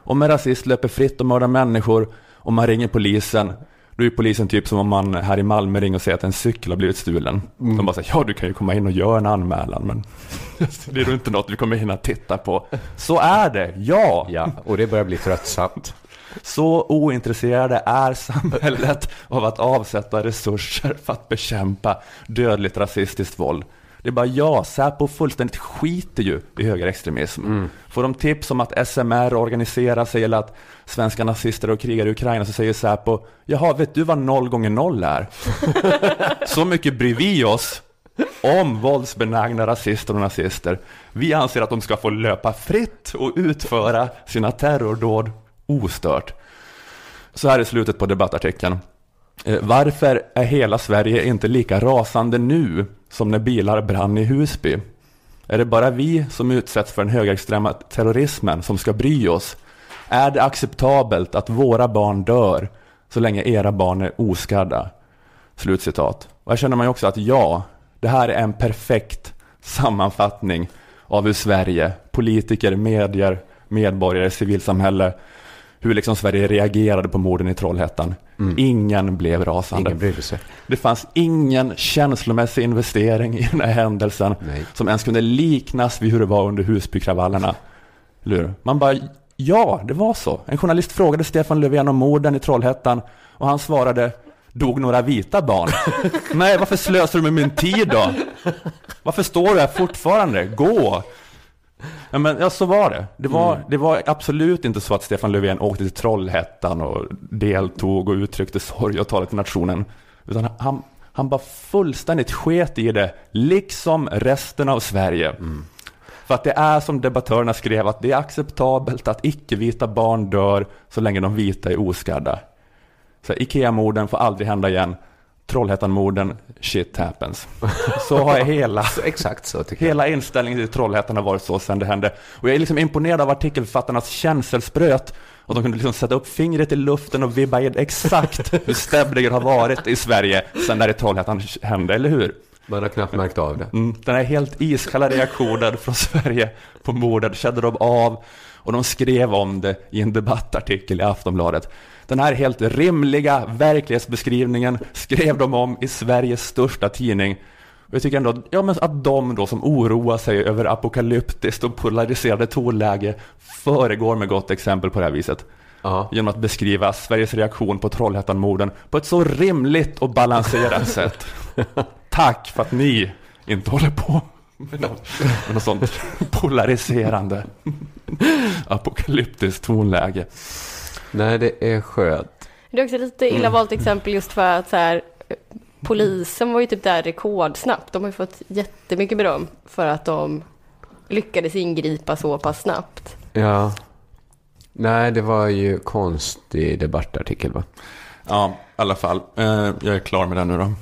Om en rasist löper fritt och mördar människor och man ringer polisen, då är polisen typ som om man här i Malmö ringer och säger att en cykel har blivit stulen. De bara säger, ja du kan ju komma in och göra en anmälan men det är nog inte något vi kommer hinna titta på. Så är det, ja! Ja, och det börjar bli tröttsamt. Så ointresserade är samhället av att avsätta resurser för att bekämpa dödligt rasistiskt våld. Det är bara ja, Säpo fullständigt skiter ju i högerextremism. Får de tips om att SMR organiserar sig eller att svenska nazister och krigar i Ukraina så säger Säpo Jaha, vet du vad noll gånger noll är? så mycket bryr vi oss om våldsbenägna rasister och nazister. Vi anser att de ska få löpa fritt och utföra sina terrordåd ostört. Så här är slutet på debattartikeln. Eh, varför är hela Sverige inte lika rasande nu som när bilar brann i Husby? Är det bara vi som utsätts för den högerextrema terrorismen som ska bry oss? Är det acceptabelt att våra barn dör så länge era barn är oskadda? Slutcitat. Och här känner man ju också att ja, det här är en perfekt sammanfattning av hur Sverige, politiker, medier, medborgare, civilsamhälle, hur liksom Sverige reagerade på morden i Trollhättan. Ingen blev rasande. Ingen brydde sig. Det fanns ingen känslomässig investering i den här händelsen Nej. som ens kunde liknas vid hur det var under Husbykravallerna. Man bara, ja, det var så. En journalist frågade Stefan Löfven om morden i Trollhättan och han svarade, dog några vita barn? Nej, varför slösar du med min tid då? Varför står du här fortfarande? Gå! Ja, men ja, så var det. Det var, det var absolut inte så att Stefan Löfven åkte till Trollhättan och deltog och uttryckte sorg och talade till nationen. Utan han, han bara fullständigt sket i det, liksom resten av Sverige. För att det är som debattörerna skrev, att det är acceptabelt att icke-vita barn dör så länge de vita är oskadda. Så Ikea-morden får aldrig hända igen. Trollhättan-morden, shit happens. Så har hela, Exakt så tycker jag. hela inställningen till Trollhättan har varit så sedan det hände. Och jag är liksom imponerad av artikelförfattarnas känselspröt. Och de kunde liksom sätta upp fingret i luften och vibba in exakt hur stämningen har varit i Sverige sedan det här i Trollhättan hände, eller hur? Man har knappt märkt av det. Mm, den här helt iskalla reaktionen från Sverige på mordet kände de av och de skrev om det i en debattartikel i Aftonbladet. Den här helt rimliga verklighetsbeskrivningen skrev de om i Sveriges största tidning. Och jag tycker ändå ja, men att de då som oroar sig över apokalyptiskt och polariserade tonläge föregår med gott exempel på det här viset. Ja. Genom att beskriva Sveriges reaktion på Trollhättan-morden på ett så rimligt och balanserat sätt. Tack för att ni inte håller på med något, med något sånt polariserande apokalyptiskt tonläge. Nej, det är skönt. Det är också lite illa valt exempel just för att så här, polisen var ju typ där rekordsnabbt. De har ju fått jättemycket beröm för att de lyckades ingripa så pass snabbt. Ja. Nej, det var ju konstig debattartikel va? Ja, i alla fall. Eh, jag är klar med den nu då.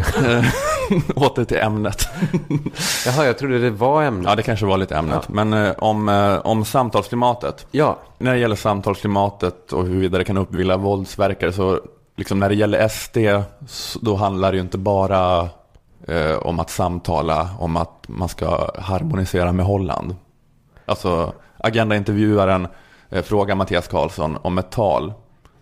Åter till ämnet. Jaha, jag trodde det var ämnet. Ja, det kanske var lite ämnet. Men eh, om, eh, om samtalsklimatet. Ja. När det gäller samtalsklimatet och huruvida det kan uppvilla våldsverkare så liksom när det gäller SD då handlar det ju inte bara eh, om att samtala om att man ska harmonisera med Holland. Alltså Agenda-intervjuaren eh, frågar Mattias Karlsson om ett tal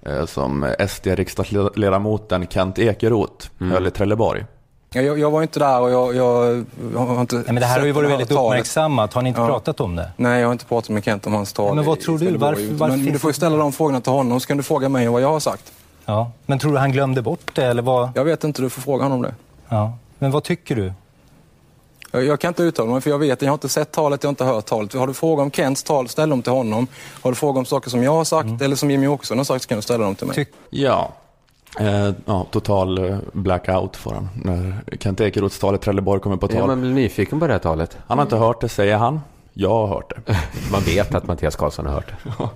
eh, som SD-riksdagsledamoten Kent Ekeroth höll i Trelleborg. Ja, Jag, jag var inte där och jag, jag, jag har inte Nej, men det här har ju varit väldigt talet. uppmärksammat. Har ni inte Ja. pratat om det? Nej, jag har inte pratat med Kent om hans tal. Men vad tror du? Varför- varför men du får ju ställa de frågorna till honom, så kan du fråga mig om vad jag har sagt. Ja. Men tror du han glömde bort det? Eller vad? Jag vet inte, du får fråga honom det. Ja. Men vad tycker du? Jag, jag kan inte uttala mig för jag vet, jag har inte sett talet, jag har inte hört talet. Har du frågor om Kents tal, ställ dem till honom. Har du frågor om saker som jag har sagt Mm. eller som Jimmy Åkesson har sagt så kan du ställa dem till mig. Ja, eh, ja total eh, blackout får han. När Kent Ekeroths tal i Trelleborg kommer på tal. Ja, man blir nyfiken på det här talet. Han har inte hört det, säger han. Jag har hört det. Man vet att Mattias Karlsson har hört det.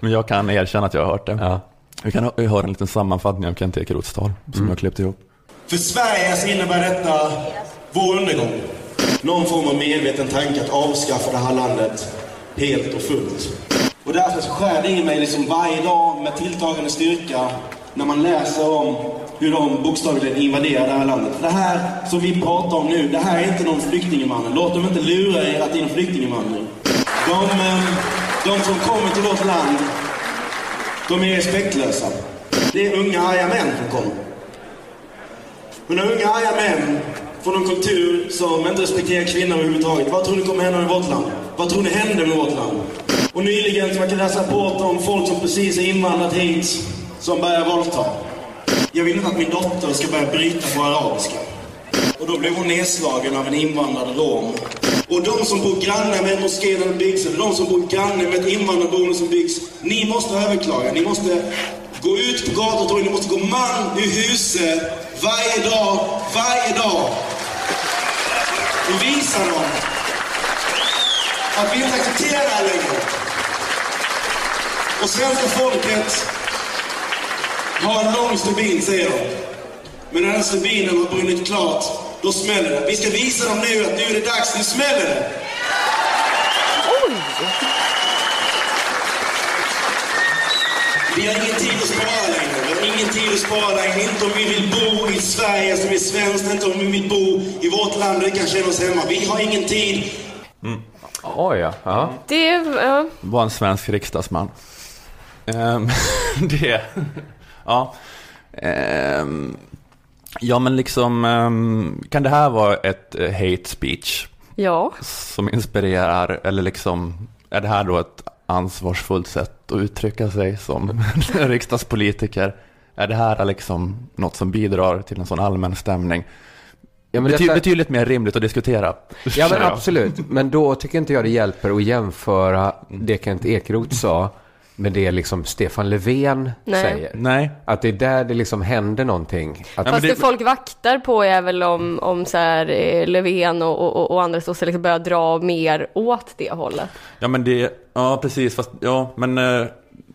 Men jag kan erkänna att jag har hört det. Ja. Vi kan hö- höra en liten sammanfattning av Kent Ekeroths tal som jag klippt ihop. För Sverige så innebär detta vår undergång. Någon form av medveten tanke att avskaffa det här landet helt och fullt. Och därför så skär det i mig liksom varje dag med tilltagande styrka när man läser om hur de bokstavligen invaderar det här landet. Det här som vi pratar om nu, det här är inte någon flyktinginvandring. Låt dem inte lura er att det är en flyktinginvandring. De, eh, de som kommer till vårt land, de är respektlösa. Det är unga arga män som kommer. Men när unga arga män från en kultur som inte respekterar kvinnor överhuvudtaget. Vad tror ni kommer hända med vårt land? Vad tror ni händer med vårt land? Och nyligen så man kan läsa rapporter om folk som precis har invandrat hit som börjar våldta. Jag vill inte att min dotter ska börja bryta på arabiska. Och då blev hon nedslagen av en invandrad rom. Och de som bor granne med en moské där den byggs, eller de som bor granne med ett invandrarboende som byggs, ni måste överklaga. Ni måste gå ut på gator och torg, ni måste gå man ur huset varje dag, varje dag. Och visa dem att vi inte accepterar det här längre. Och svenska folket har en lång stubin, säger de. Men när den stubinen har brunnit klart, då smäller det. Vi ska visa dem nu att nu är det dags, nu smäller det! Vi har ingen tid att spara längre. Vi har ingen tid att spara. Inte om vi vill bo i Sverige som är svenskt, inte om vi vill bo i vårt land och vi kan känna oss hemma. Vi har ingen tid. Oj, ja. ja. Det, ja. var en svensk riksdagsman. Ehm, det, ja. Ehm, ja men liksom, ehm, kan det här vara ett eh, hate speech ja. som inspirerar, eller liksom, är det här då ett ansvarsfullt sätt att uttrycka sig som riksdagspolitiker? Är det här liksom något som bidrar till en sån allmän stämning? Ja, men Bety- detta- Betydligt mer rimligt att diskutera. Ja, men absolut. Men då tycker inte jag det hjälper att jämföra det Kent Ekeroth sa med det liksom Stefan Löfven Nej. säger. Nej. Att det är där det liksom händer någonting. Att, Fast det, folk vaktar på är väl om, om så här, eh, Löfven och, och, och andra sossar liksom börjar dra mer åt det hållet. Ja men det, ja precis, fast ja men eh,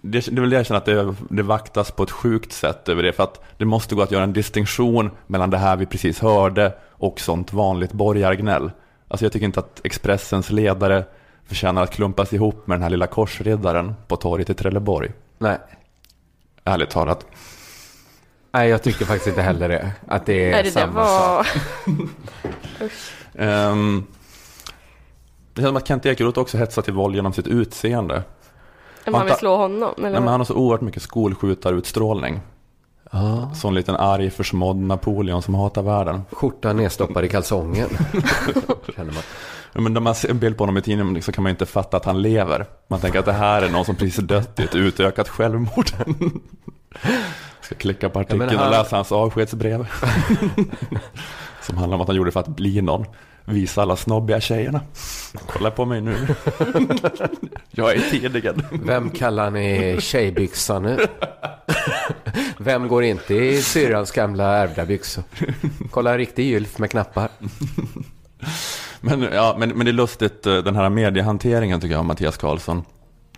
det, det vill jag känna att det, det vaktas på ett sjukt sätt över det för att det måste gå att göra en distinktion mellan det här vi precis hörde och sånt vanligt borgargnäll. Alltså jag tycker inte att Expressens ledare förtjänar att klumpas ihop med den här lilla korsriddaren på torget i Trelleborg. Nej. Ärligt talat. Nej, jag tycker faktiskt inte heller det. Att det är Nej, det samma var... sak. Ehm, det känns som att Kent Ekeroth också hetsar till våld genom sitt utseende. Om man vill slå honom? Eller? Nej, men han har så oerhört mycket skolskjutarutstrålning. Ja. Sån liten arg, försmådd Napoleon som hatar världen. Skjortan nedstoppad i kalsongen. Känner man. Men när man ser en bild på honom i tidningen så kan man inte fatta att han lever. Man tänker att det här är någon som precis dött i ett utökat självmord. Ska klicka på artikeln han- och läsa hans avskedsbrev. som handlar om att han gjorde det för att bli någon. Visa alla snobbiga tjejerna. Kolla på mig nu. Jag är tidigen. Vem kallar ni tjejbyxa nu? Vem går inte i syrrans gamla ärvda byxor? Kolla en riktig gylf med knappar. Men, ja, men, men det är lustigt, eh, den här mediehanteringen tycker jag av Mattias Karlsson.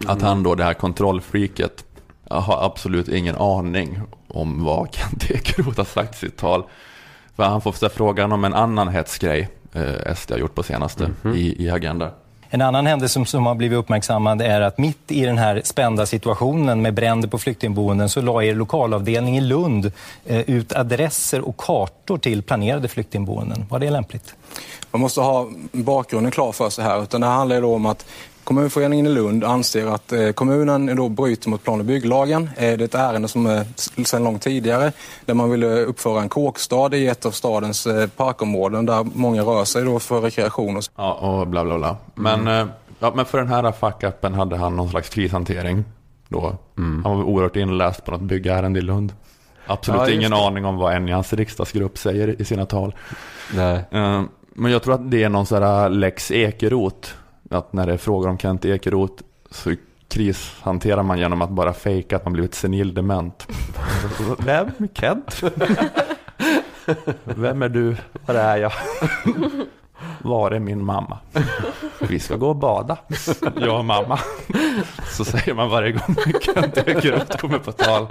Att han då, det här kontrollfreaket, har absolut ingen aning om vad Kent Ekeroth har sagt i sitt tal. För han får frågan om en annan hetsgrej eh, SD har gjort på senaste i, i Agenda. En annan händelse som, som har blivit uppmärksammad är att mitt i den här spända situationen med bränder på flyktingboenden så la er lokalavdelning i Lund eh, ut adresser och kartor till planerade flyktingboenden. Var det lämpligt? Man måste ha bakgrunden klar för sig här. Utan det handlar ju då om att Kommunföreningen i Lund anser att eh, kommunen då bryter mot plan och bygglagen. Eh, Det är ett ärende som är sedan långt tidigare där man ville uppföra en kåkstad i ett av stadens eh, parkområden där många rör sig då för rekreation. Och så. Ja, och bla bla bla. Men, eh, ja, men för den här fuck-upen hade han någon slags krishantering då. Han var oerhört inläst på något byggärende i Lund. Absolut Ja, ingen aning om vad en i hans riksdagsgrupp säger i sina tal. Nej. Eh, Men jag tror att det är någon sån här lex Ekeroth. Att när det är frågor om Kent Ekeroth så krishanterar man genom att bara fejka att man blivit senildement. Vem? Kent? Vem är du? Var är jag? Var är min mamma? Vi ska gå och bada, jag och mamma. Så säger man varje gång Kent Ekeroth kommer på tal.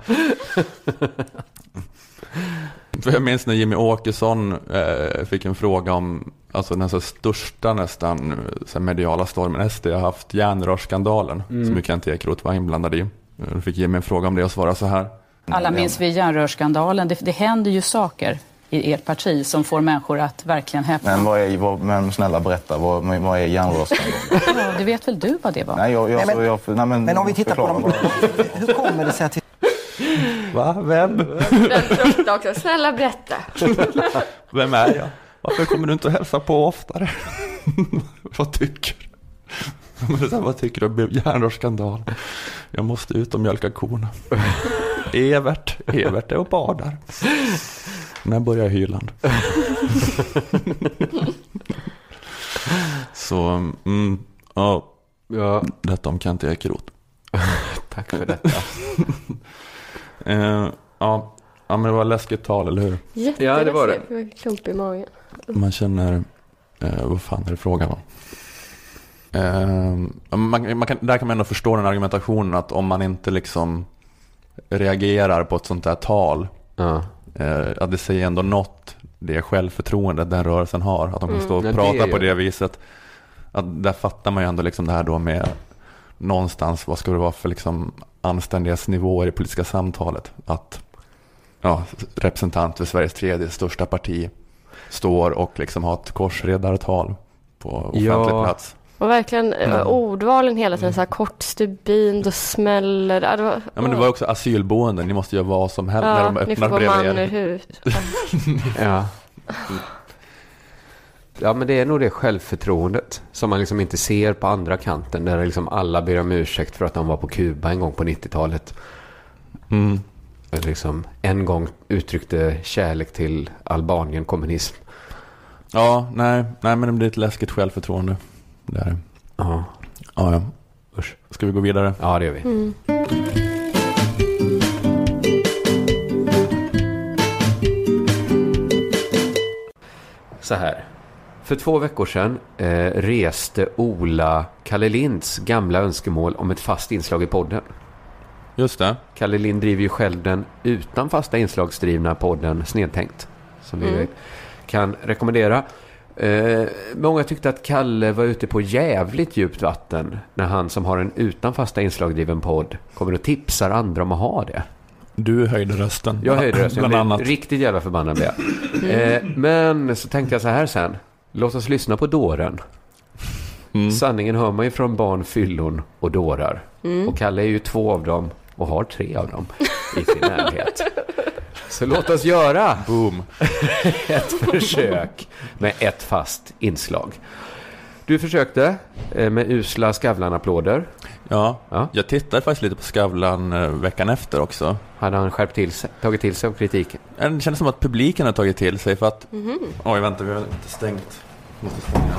För jag minns när Jimmy Åkesson eh, fick en fråga om alltså den så största nästan så här mediala stormen SD har haft, järnrörsskandalen, Mm. som ju Kent Ekeroth var inblandad i. Då fick Jimmy en fråga om det och svara så här. Alla minns vi järnrörsskandalen. Det, det händer ju saker i ert parti som får människor att verkligen häpna. Men, vad är, vad, men snälla berätta, vad, vad är järnrörsskandalen? Ja, det vet väl du vad det var? nej, jag, jag, Nej, men- jag, nej, men, men om vi tittar på dem-. Hur kommer det sig att... Va? Vem? Den trötta också. Snälla berätta. Vem är jag? Varför kommer du inte att hälsa på oftare? vad tycker du? Vad tycker du om järnrörsskandal? Jag måste ut och mjölka korna. Evert, Evert är och badar. När börjar Hyland? Så, mm, ja. ja. Detta om Kent Ekeroth. Tack för detta. Eh, ja. ja, men det var läskigt tal, eller hur? Ja, det var det. Jag var klump i magen. Man känner, eh, vad fan är det frågan om? Eh, man, man kan, där kan man ändå förstå den argumentationen att om man inte liksom reagerar på ett sånt där tal, Ja. eh, att det säger ändå något, det självförtroendet den rörelsen har, att de kan Mm. stå och Ja, det prata är på det viset. Att där fattar man ju ändå liksom det här då med någonstans, vad ska det vara för liksom anständighetsnivåer i politiska samtalet? Att ja, representant för Sveriges tredje största parti står och liksom har ett korsredartal på offentlig Ja. plats. Och verkligen eh, Mm. ordvalen hela tiden så här kort stubin, då smäller det. Var, Ja, men det var också asylboenden, ni måste göra vad som helst när Ja, de ni får öppnar gå man ur bredvid er. hus. Ja. Ja, men det är nog det självförtroendet som man liksom inte ser på andra kanten. Där liksom alla ber om ursäkt för att de var på Kuba en gång på 90-talet. Mm. Eller Liksom en gång uttryckte kärlek till Albanien kommunism. Ja, nej, nej, men det blir ett läskigt självförtroende. Där. Ja. Ja, ja. Usch. Ska vi gå vidare? Ja, det gör vi. Mm. Så här. För två veckor sedan eh, reste Ola Kalle Linds gamla önskemål om ett fast inslag i podden. Just det. Kalle Lind driver ju själv den utan fasta inslagsdrivna podden Snedtänkt. Som vi Mm. kan rekommendera. Eh, många tyckte att Kalle var ute på jävligt djupt vatten när han som har en utan fasta inslagdriven podd kommer och tipsar andra om att ha det. Du höjde rösten. Jag höjde rösten. Bland annat. riktigt jävla förbannad blev jag. Eh, men så tänkte jag så här sen. Låt oss lyssna på dåren. Mm. Sanningen hör man ju från barn, fyllon och dårar. Mm. Och Kalle är ju två av dem och har tre av dem i sin närhet. Så låt oss göra Boom. ett försök med ett fast inslag. Du försökte eh, med usla Skavlan-applåder. Ja, Ja. jag tittade faktiskt lite på Skavlan eh, veckan efter också. Hade han skärpt till sig, tagit till sig av kritiken? Det kändes som att publiken har tagit till sig för att... Mhm. Oj, vänta, vi har inte stängt. Måste stänga.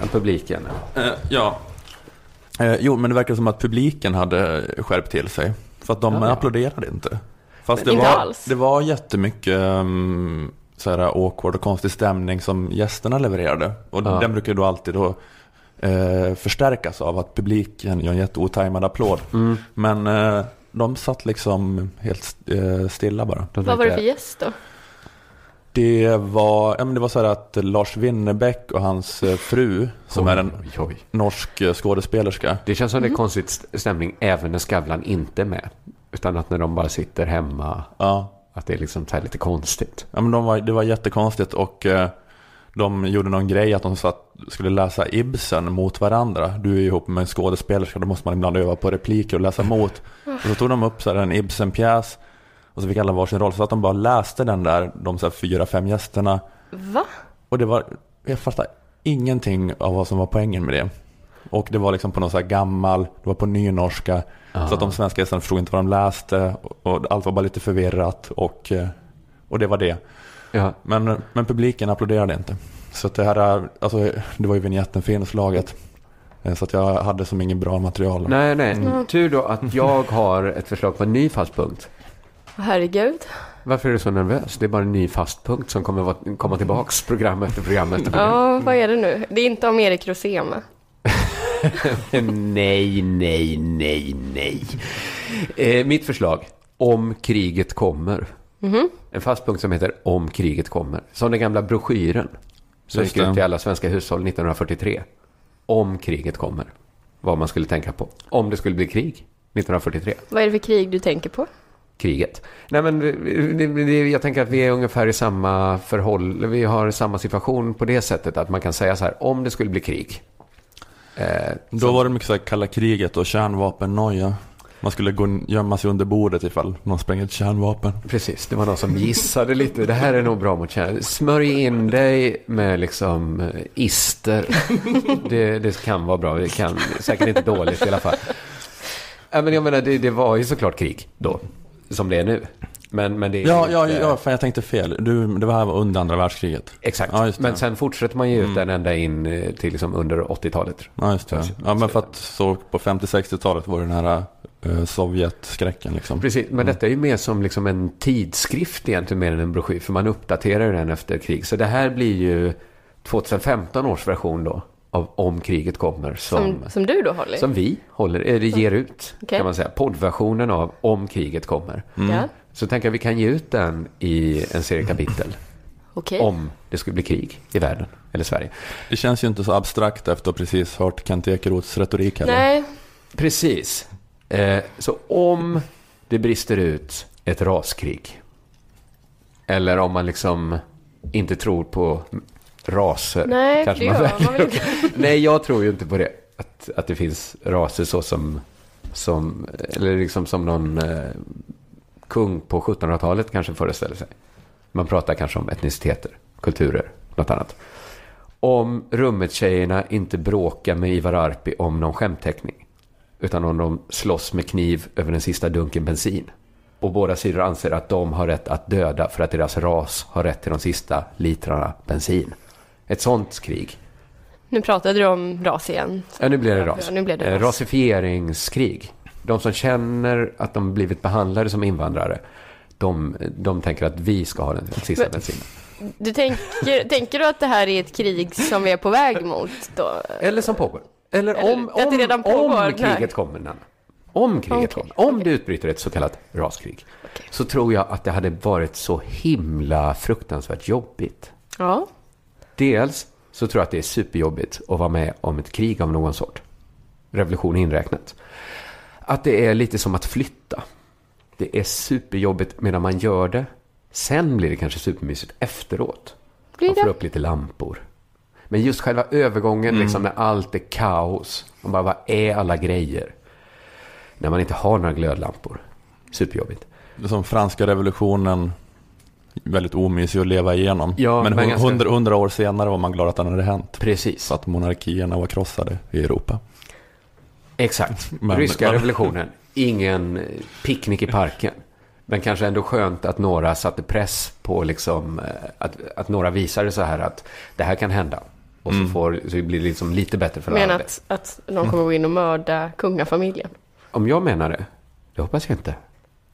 Ja, publiken. Eh, ja. Eh, jo, men det verkar som att publiken hade skärpt till sig. För att de Ja, ja. applåderade inte. Fast det inte var, alls. det var jättemycket um, så här awkward och konstig stämning som gästerna levererade. Och Ja. den brukar ju då alltid då eh, förstärkas av att publiken gör en jätteotajmad applåd. Mm. Men eh, de satt liksom helt eh, stilla bara. De Vad var det för gäst då? Det var, ja, men det var så här att Lars Winnerbäck och hans eh, fru, som Oj, är en oj, oj. norsk eh, skådespelerska. Det känns som Mm. det är konstigt st- stämning även när Skavlan inte är med. Utan att när de bara sitter hemma, Ja, att det är liksom så här lite konstigt. Ja, men de var, det var jättekonstigt och eh, de gjorde någon grej att de satt, skulle läsa Ibsen mot varandra. Du är ihop med en skådespelerska, då måste man ibland öva på repliker och läsa mot. Och så tog de upp så här en Ibsen-pjäs och så fick alla varsin roll. Så att de bara läste den där, de så här fyra, fem gästerna. Va? Och det var, jag fattar ingenting av vad som var poängen med det. Och det var liksom på någon så här gammal, det var på nynorska. Så att de svenska gästerna förstod inte vad de läste. Och, och allt var bara lite förvirrat och, och det var det. Ja, Men, men publiken applåderade inte. Så att det här, alltså, det var ju vignetten för inslaget. Eh, Så att jag hade som ingen bra material. nej, nej. Mm. Tur då att jag har ett förslag på en ny fast punkt. Herregud. Varför är du så nervös? Det är bara en ny fast punkt som kommer vara, komma tillbaks program efter program efter program. Ja, vad är det nu? Det är inte om Erik Rosén nej, nej, nej, nej. Eh, mitt förslag. Om kriget kommer. Mhm. En fast punkt som heter Om kriget kommer. Som den gamla broschyren. Som gick ut till alla svenska hushåll 1943. Om kriget kommer. Vad man skulle tänka på. Om det skulle bli krig 1943. Vad är det för krig du tänker på? Kriget. Nej men det- jag tänker att vi är ungefär i samma förhåll. Vi har samma situation på det sättet att man kan säga så här. Om det skulle bli krig. Eh, Då var det mycket så här kalla kriget och kärnvapennoja. Man skulle gå gömma sig under bordet ifall någon spränger ett kärnvapen. Precis, det var någon som gissade lite. Det här är nog bra mot kärn. Smörj in dig med liksom eh, ister. Det, det kan vara bra. Det kan säkert inte dåligt i alla fall. Men jag menar, det, det var ju såklart krig då. Som det är nu. Men, men det är Ja, ja, ja, fan jag tänkte fel. Du, det var under andra världskriget. Exakt. Ja, men sen fortsätter man ju ut den ända in eh, till liksom under 80-talet. Ja, just det. Ja, men för att så på 50-60-talet var det den här eh, Sovjetskräcken liksom. Precis, men detta är ju mer som liksom en tidskrift egentligen mer än en broschyr. För man uppdaterar den efter krig. Så det här blir ju 2015 års version då. Av Om kriget kommer. Som, Som, som du då håller? som vi håller, eller ger ut. Okej. Kan man säga. Poddversionen av Om kriget kommer. Ja, Så tänker jag vi kan ge ut den i en serie kapitel. okej. Om det skulle bli krig i världen. Eller Sverige. Det känns ju inte så abstrakt efter att precis hört Kent Ekeroths retorik heller. Nej, Precis. Eh, så om det brister ut ett raskrig, eller om man liksom inte tror på raser. Nej, kanske det man gör man väl inte. Nej, jag tror ju inte på det. Att, att det finns raser så som, som eller liksom som någon eh, kung på 1700-talet kanske föreställer sig. Man pratar kanske om etniciteter, kulturer, något annat. Om rummet-tjejerna inte bråkar med Ivar Arpi om någon skämtteckning. Utan om de slåss med kniv över den sista dunken bensin. Och båda sidor anser att de har rätt att döda för att deras ras har rätt till de sista litrarna bensin. Ett sånt krig. Nu pratade du om ras igen. Ja, nu blir det ras. Ja, nu blev det Eh, ras. Rasifieringskrig. De som känner att de blivit behandlade som invandrare, de, de tänker att vi ska ha den sista Men- bensinen. Du tänker, tänker du att det här är ett krig som vi är på väg mot då? Eller som pågår. Eller om, det om, pågår? om kriget Nej. kommer, Nanna. Om kriget Okej, kommer. Om det utbryter ett så kallat raskrig. Så tror jag att det hade varit så himla fruktansvärt jobbigt. Ja. Dels så tror jag att det är superjobbigt att vara med om ett krig av någon sort. Revolution inräknat. Att det är lite som att flytta. Det är superjobbigt medan man gör det. Sen blir det kanske supermysigt efteråt. Blir man får upp lite lampor. Men just själva övergången, liksom när allt är kaos. Man bara, vad är alla grejer? När man inte har några glödlampor. Superjobbigt. Det är som franska revolutionen, väldigt omysig att leva igenom. Ja, men ganska- hundra, hundra år senare var man glad att den hade hänt. Precis. Så att monarkierna var krossade i Europa. Exakt. Men- Ryska men- revolutionen. Ingen picknick i parken. Men kanske ändå skönt att några satte press på liksom, eh, att, att några visade så här att det här kan hända. Och så, Mm. får, så blir det liksom lite bättre för Men alla. att, att någon kommer gå in och mörda kungafamiljen? Om jag menar det, det hoppas jag inte.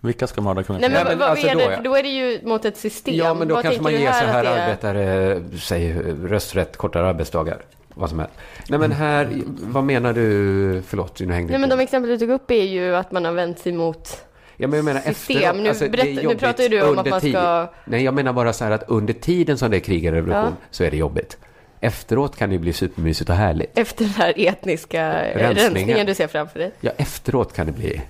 Vilka ska mörda kungen? Nej men, vad alltså menar då. För då är det ju mot ett system. Ja, men då Vad kanske man ger så här att det är? arbetare, säg rösträtt, kortare arbetsdagar. Vad som helst. Nej men här, vad menar du? Förlåt, nu hängde Nej men de exempel du tog upp är ju att man har vänt sig mot Ja, men jag menar system. efteråt. Nu Alltså, det är berätta- nu pratar ju du om att man tid. ska- Nej, jag menar bara så här att under tiden som det är krig eller revolution Ja. så är det jobbigt. Efteråt kan det ju bli supermysigt och härligt. efter den här etniska eh, Rensningen. rensningen du ser framför dig. Ja, efteråt kan det bli.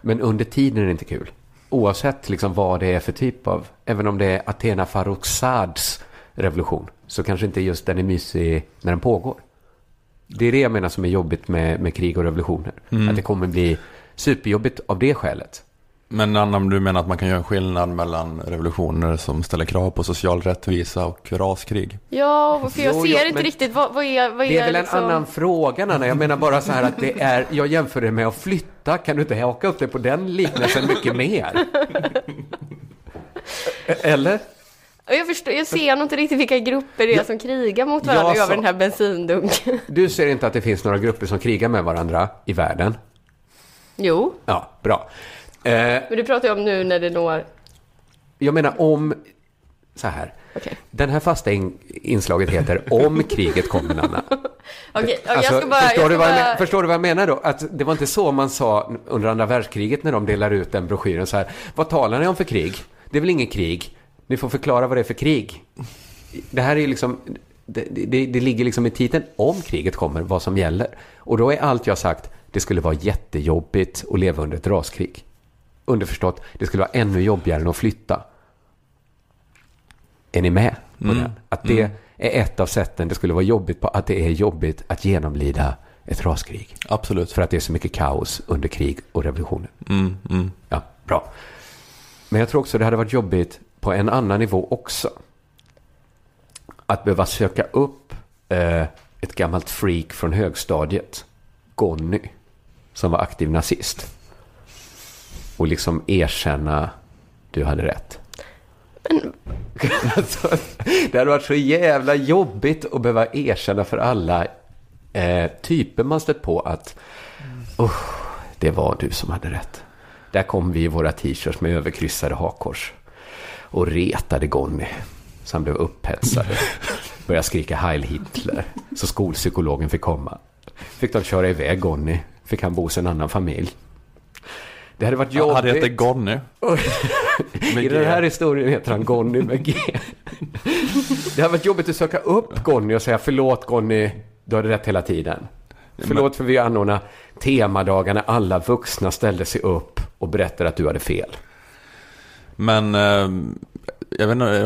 Men under tiden är det inte kul. Oavsett liksom vad det är för typ av, även om det är Athena Farrokhzads revolution, så kanske inte just den är mysig när den pågår. Det är det jag menar som är jobbigt med, med krig och revolutioner. Mm. Att det kommer bli superjobbigt av det skälet. Men Anna, om du menar att man kan göra en skillnad mellan revolutioner som ställer krav på social rättvisa och raskrig? Ja, för jag Jo, ser jo, inte riktigt vad, vad är, vad är Det är väl en liksom... annan fråga, Nanna. Jag menar bara så här att det är, jag jämför det med att flytta. Kan du inte haka upp det på den liknelsen mycket mer? Eller? Jag, förstår, jag ser nog inte riktigt vilka grupper det är som krigar mot varandra över den här bensindunken. Du ser inte att det finns några grupper som krigar med varandra i världen? Jo, Ja, bra. Eh, men du pratar ju om nu när det når... jag menar om... Så här. Okej. Den här fasta in, inslaget heter Om kriget kommer, Nanna. Alltså, bara... du bara... förstår du vad jag menar då? Att det var inte så man sa under andra världskriget när de delar ut den broschyren så här. Vad talar ni om för krig? Det är väl inget krig? Ni får förklara vad det är för krig. Det här är ju liksom... Det, det, det ligger liksom i titeln om kriget kommer, vad som gäller. Och då är allt jag sagt, det skulle vara jättejobbigt att leva under ett raskrig. Underförstått, det skulle vara ännu jobbigare än att flytta. Är ni med på Mm. den? Att det Mm. är ett av sätten det skulle vara jobbigt på. Att det är jobbigt att genomlida ett raskrig. Absolut. För att det är så mycket kaos under krig och revolutioner. Mm, mm. Ja, bra. Men jag tror också det hade varit jobbigt på en annan nivå också. Att behöva söka upp eh, ett gammalt freak från högstadiet. Gonny. Som var aktiv nazist. Och liksom erkänna du hade rätt. alltså, det hade varit så jävla jobbigt att behöva erkänna för alla eh, typer man stött på att "Oh, det var du som hade rätt. Där kom vi i våra t-shirts med överkryssade hakkors och retade Gonny. Så han blev upphetsad. Började skrika Heil Hitler. Så skolpsykologen fick komma. Fick de köra iväg Gonny. Fick han bo hos en annan familj. Det hade varit jobbigt. Han heter Gonny. I den här historien heter han Gonny med G. Det hade varit jobbigt att söka upp Gonny och säga förlåt Gonny, du hade rätt hela tiden. Förlåt för vi anordnade temadagar när alla vuxna ställde sig upp och berättade att du hade fel. Men eh, jag vet inte,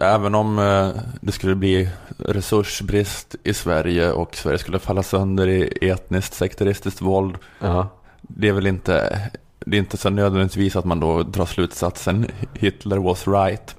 eh, även om eh, det skulle bli resursbrist i Sverige och Sverige skulle falla sönder i etniskt sekteristiskt våld. Ja. Det är väl inte, det är inte så nödvändigtvis att man då drar slutsatsen Hitler was right.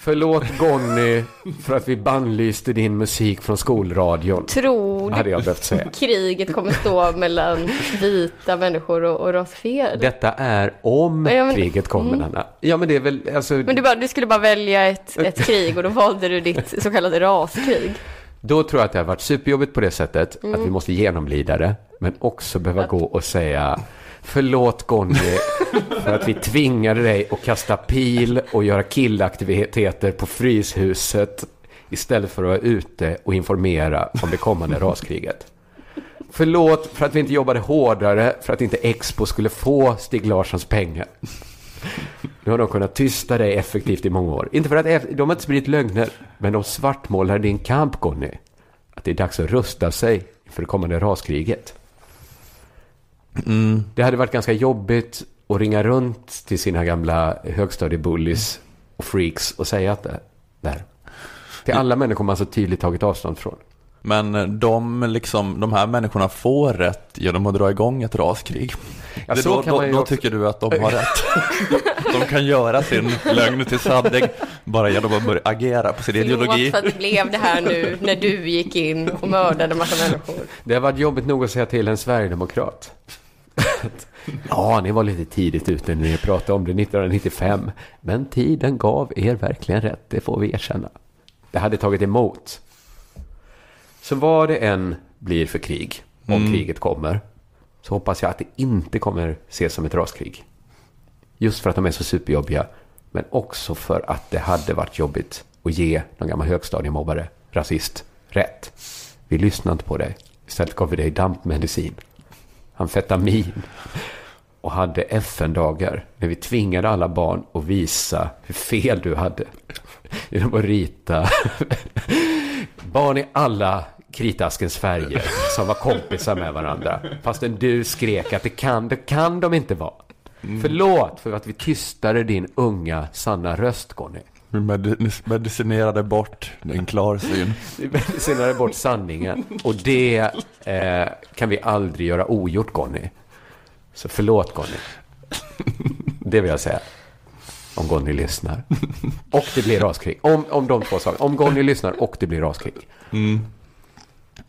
Förlåt Gonny för att vi bannlyste din musik från skolradion. Tror Hade jag behövt säga. kriget kommer stå mellan vita människor och, och rasifierade? Detta är om Ja, men- kriget kommer, Mm. Anna. Ja, men det är väl, alltså, Men du, bara, du skulle bara välja ett, ett krig och då valde du ditt så kallade raskrig. då tror jag att det har varit superjobbigt på det sättet Mm. att vi måste genomlida det, men också behöva gå och säga Förlåt Gonny för att vi tvingade dig att kasta pil och göra killaktiviteter på Fryshuset istället för att vara ute och informera om det kommande raskriget. Förlåt för att vi inte jobbade hårdare för att inte Expo skulle få Stig Larssons pengar. Nu har de kunnat tysta dig effektivt i många år. Inte för att de har inte spridit lögner, men de svartmålar din kamp, Conny. Att det är dags att rusta sig inför det kommande raskriget. Det hade varit ganska jobbigt att ringa runt till sina gamla högstadiebullies och freaks och säga att det där. Till alla människor man så tydligt tagit avstånd från. Men de, liksom, de här människorna får rätt genom att dra igång ett raskrig. Ja, det, så då kan man då, ju då också- tycker du att de har rätt. de kan göra sin lögn till sanning bara genom att börja agera på sin ideologi. Förlåt för att det blev det här nu när du gick in och mördade en massa människor. Det har varit jobbigt nog att säga till en sverigedemokrat. ja, ni var lite tidigt ute när ni pratade om det 1995. Men tiden gav er verkligen rätt, det får vi erkänna. Det hade tagit emot. Så vad det än blir för krig, om Mm. kriget kommer, så hoppas jag att det inte kommer ses som ett raskrig. Just för att de är så superjobbiga, men också för att det hade varit jobbigt att ge någon gammal högstadiemobbare, rasist, rätt. Vi lyssnade inte på dig. Istället gav vi dig dampmedicin, amfetamin och hade FN-dagar när vi tvingade alla barn att visa hur fel du hade. Genom att rita barn i alla kritaskens färger som var kompisar med varandra. Fastän du skrek att det kan, det kan de inte vara. Förlåt för att vi tystade din unga sanna röst, Conny. Vi medic- medicinerade bort din klarsyn. Vi medicinerade bort sanningen. Och det eh, kan vi aldrig göra ogjort, Conny. Så förlåt, Conny. Det vill jag säga. Om Gonny lyssnar. Och det blir raskrig. Om, om de två sakerna. Om Gonny lyssnar och det blir raskrig. Mm.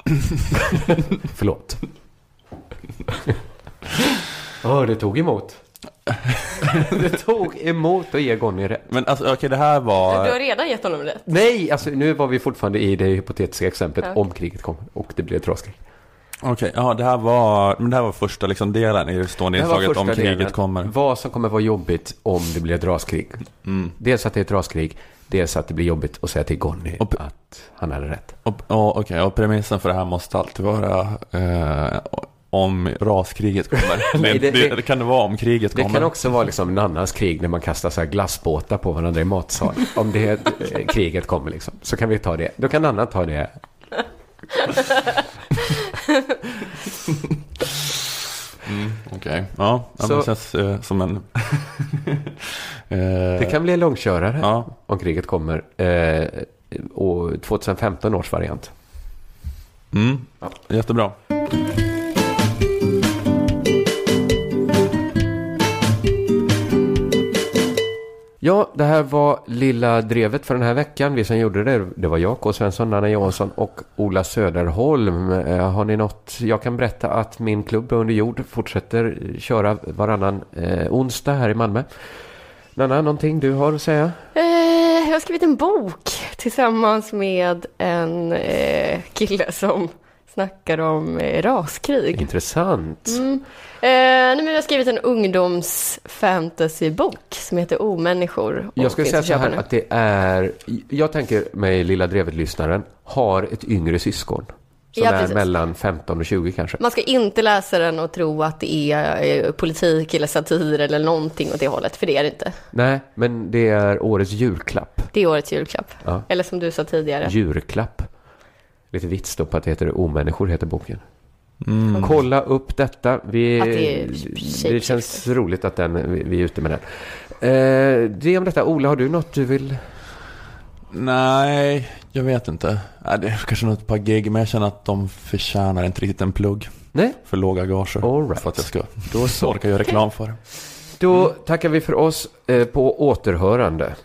Förlåt. Ja, det tog emot. det tog emot att ge Gonny rätt. Men alltså, okej, det här var... Du har redan gett honom rätt. Nej, alltså nu var vi fortfarande i det hypotetiska exemplet Ja. om kriget kommer och det blir ett raskrig. Okej, ja det här var, men det här var första liksom delen i det stående Det här var inslaget om första kriget delen. kommer. Vad som kommer vara jobbigt om det blir ett raskrig. Mm. Dels att det är ett raskrig, dels att det blir jobbigt att säga till Gonny att han hade rätt. Och, och, okej, och premissen för det här måste alltid vara eh, om raskriget kommer. Nej, det, det- det, det kan det vara om kriget Det kommer. kan också vara liksom en annans krig när man kastar så här glassbåtar på varandra i matsal. Om det eh, kriget kommer liksom, så kan vi ta det. Då kan en annan ta det. Mm, Okej, ja, ja Så- det känns eh, som en... Det kan bli en långkörare Ja. om kriget kommer. Eh, och 2015 års variant. Mm, jättebra. Ja, det här var Lilla Drevet för den här veckan. Vi som gjorde det, det var jag, K. Svensson, Anna Johansson och Ola Söderholm. Eh, har ni något? Jag kan berätta att min klubb Under jord fortsätter köra varannan eh, onsdag här i Malmö. Nanna, någonting du har att säga? Eh, jag har skrivit en bok tillsammans med en eh, kille som snackar om eh, raskrig. Intressant. Mm. Eh, nej, jag har skrivit en ungdomsfantasybok som heter Omänniskor. Jag skulle säga så här nu. att det är, jag tänker mig Lilla Drevet-lyssnaren har ett yngre syskon. Som Ja, är precis. mellan 15 och 20 kanske. Man ska inte läsa den och tro att det är eh, politik eller satir eller någonting åt det hållet, för det är det inte. Nej, men det är årets julklapp. Det är årets julklapp. Ja. Eller som du sa tidigare. Djurklapp. Lite vits då på att det heter Omänniskor heter boken. Mm. Kolla upp detta. Vi, det är det känns roligt att den, vi, vi är ute med den. Eh, det om detta. Ola, har du något du vill? Nej, jag vet inte. Ja, det är kanske något par gig, men jag känner att de förtjänar inte riktigt en plugg. Nej. För låga gager. Right. För att jag ska Då så. orka göra reklam för det. Då tackar vi för oss eh, på återhörande.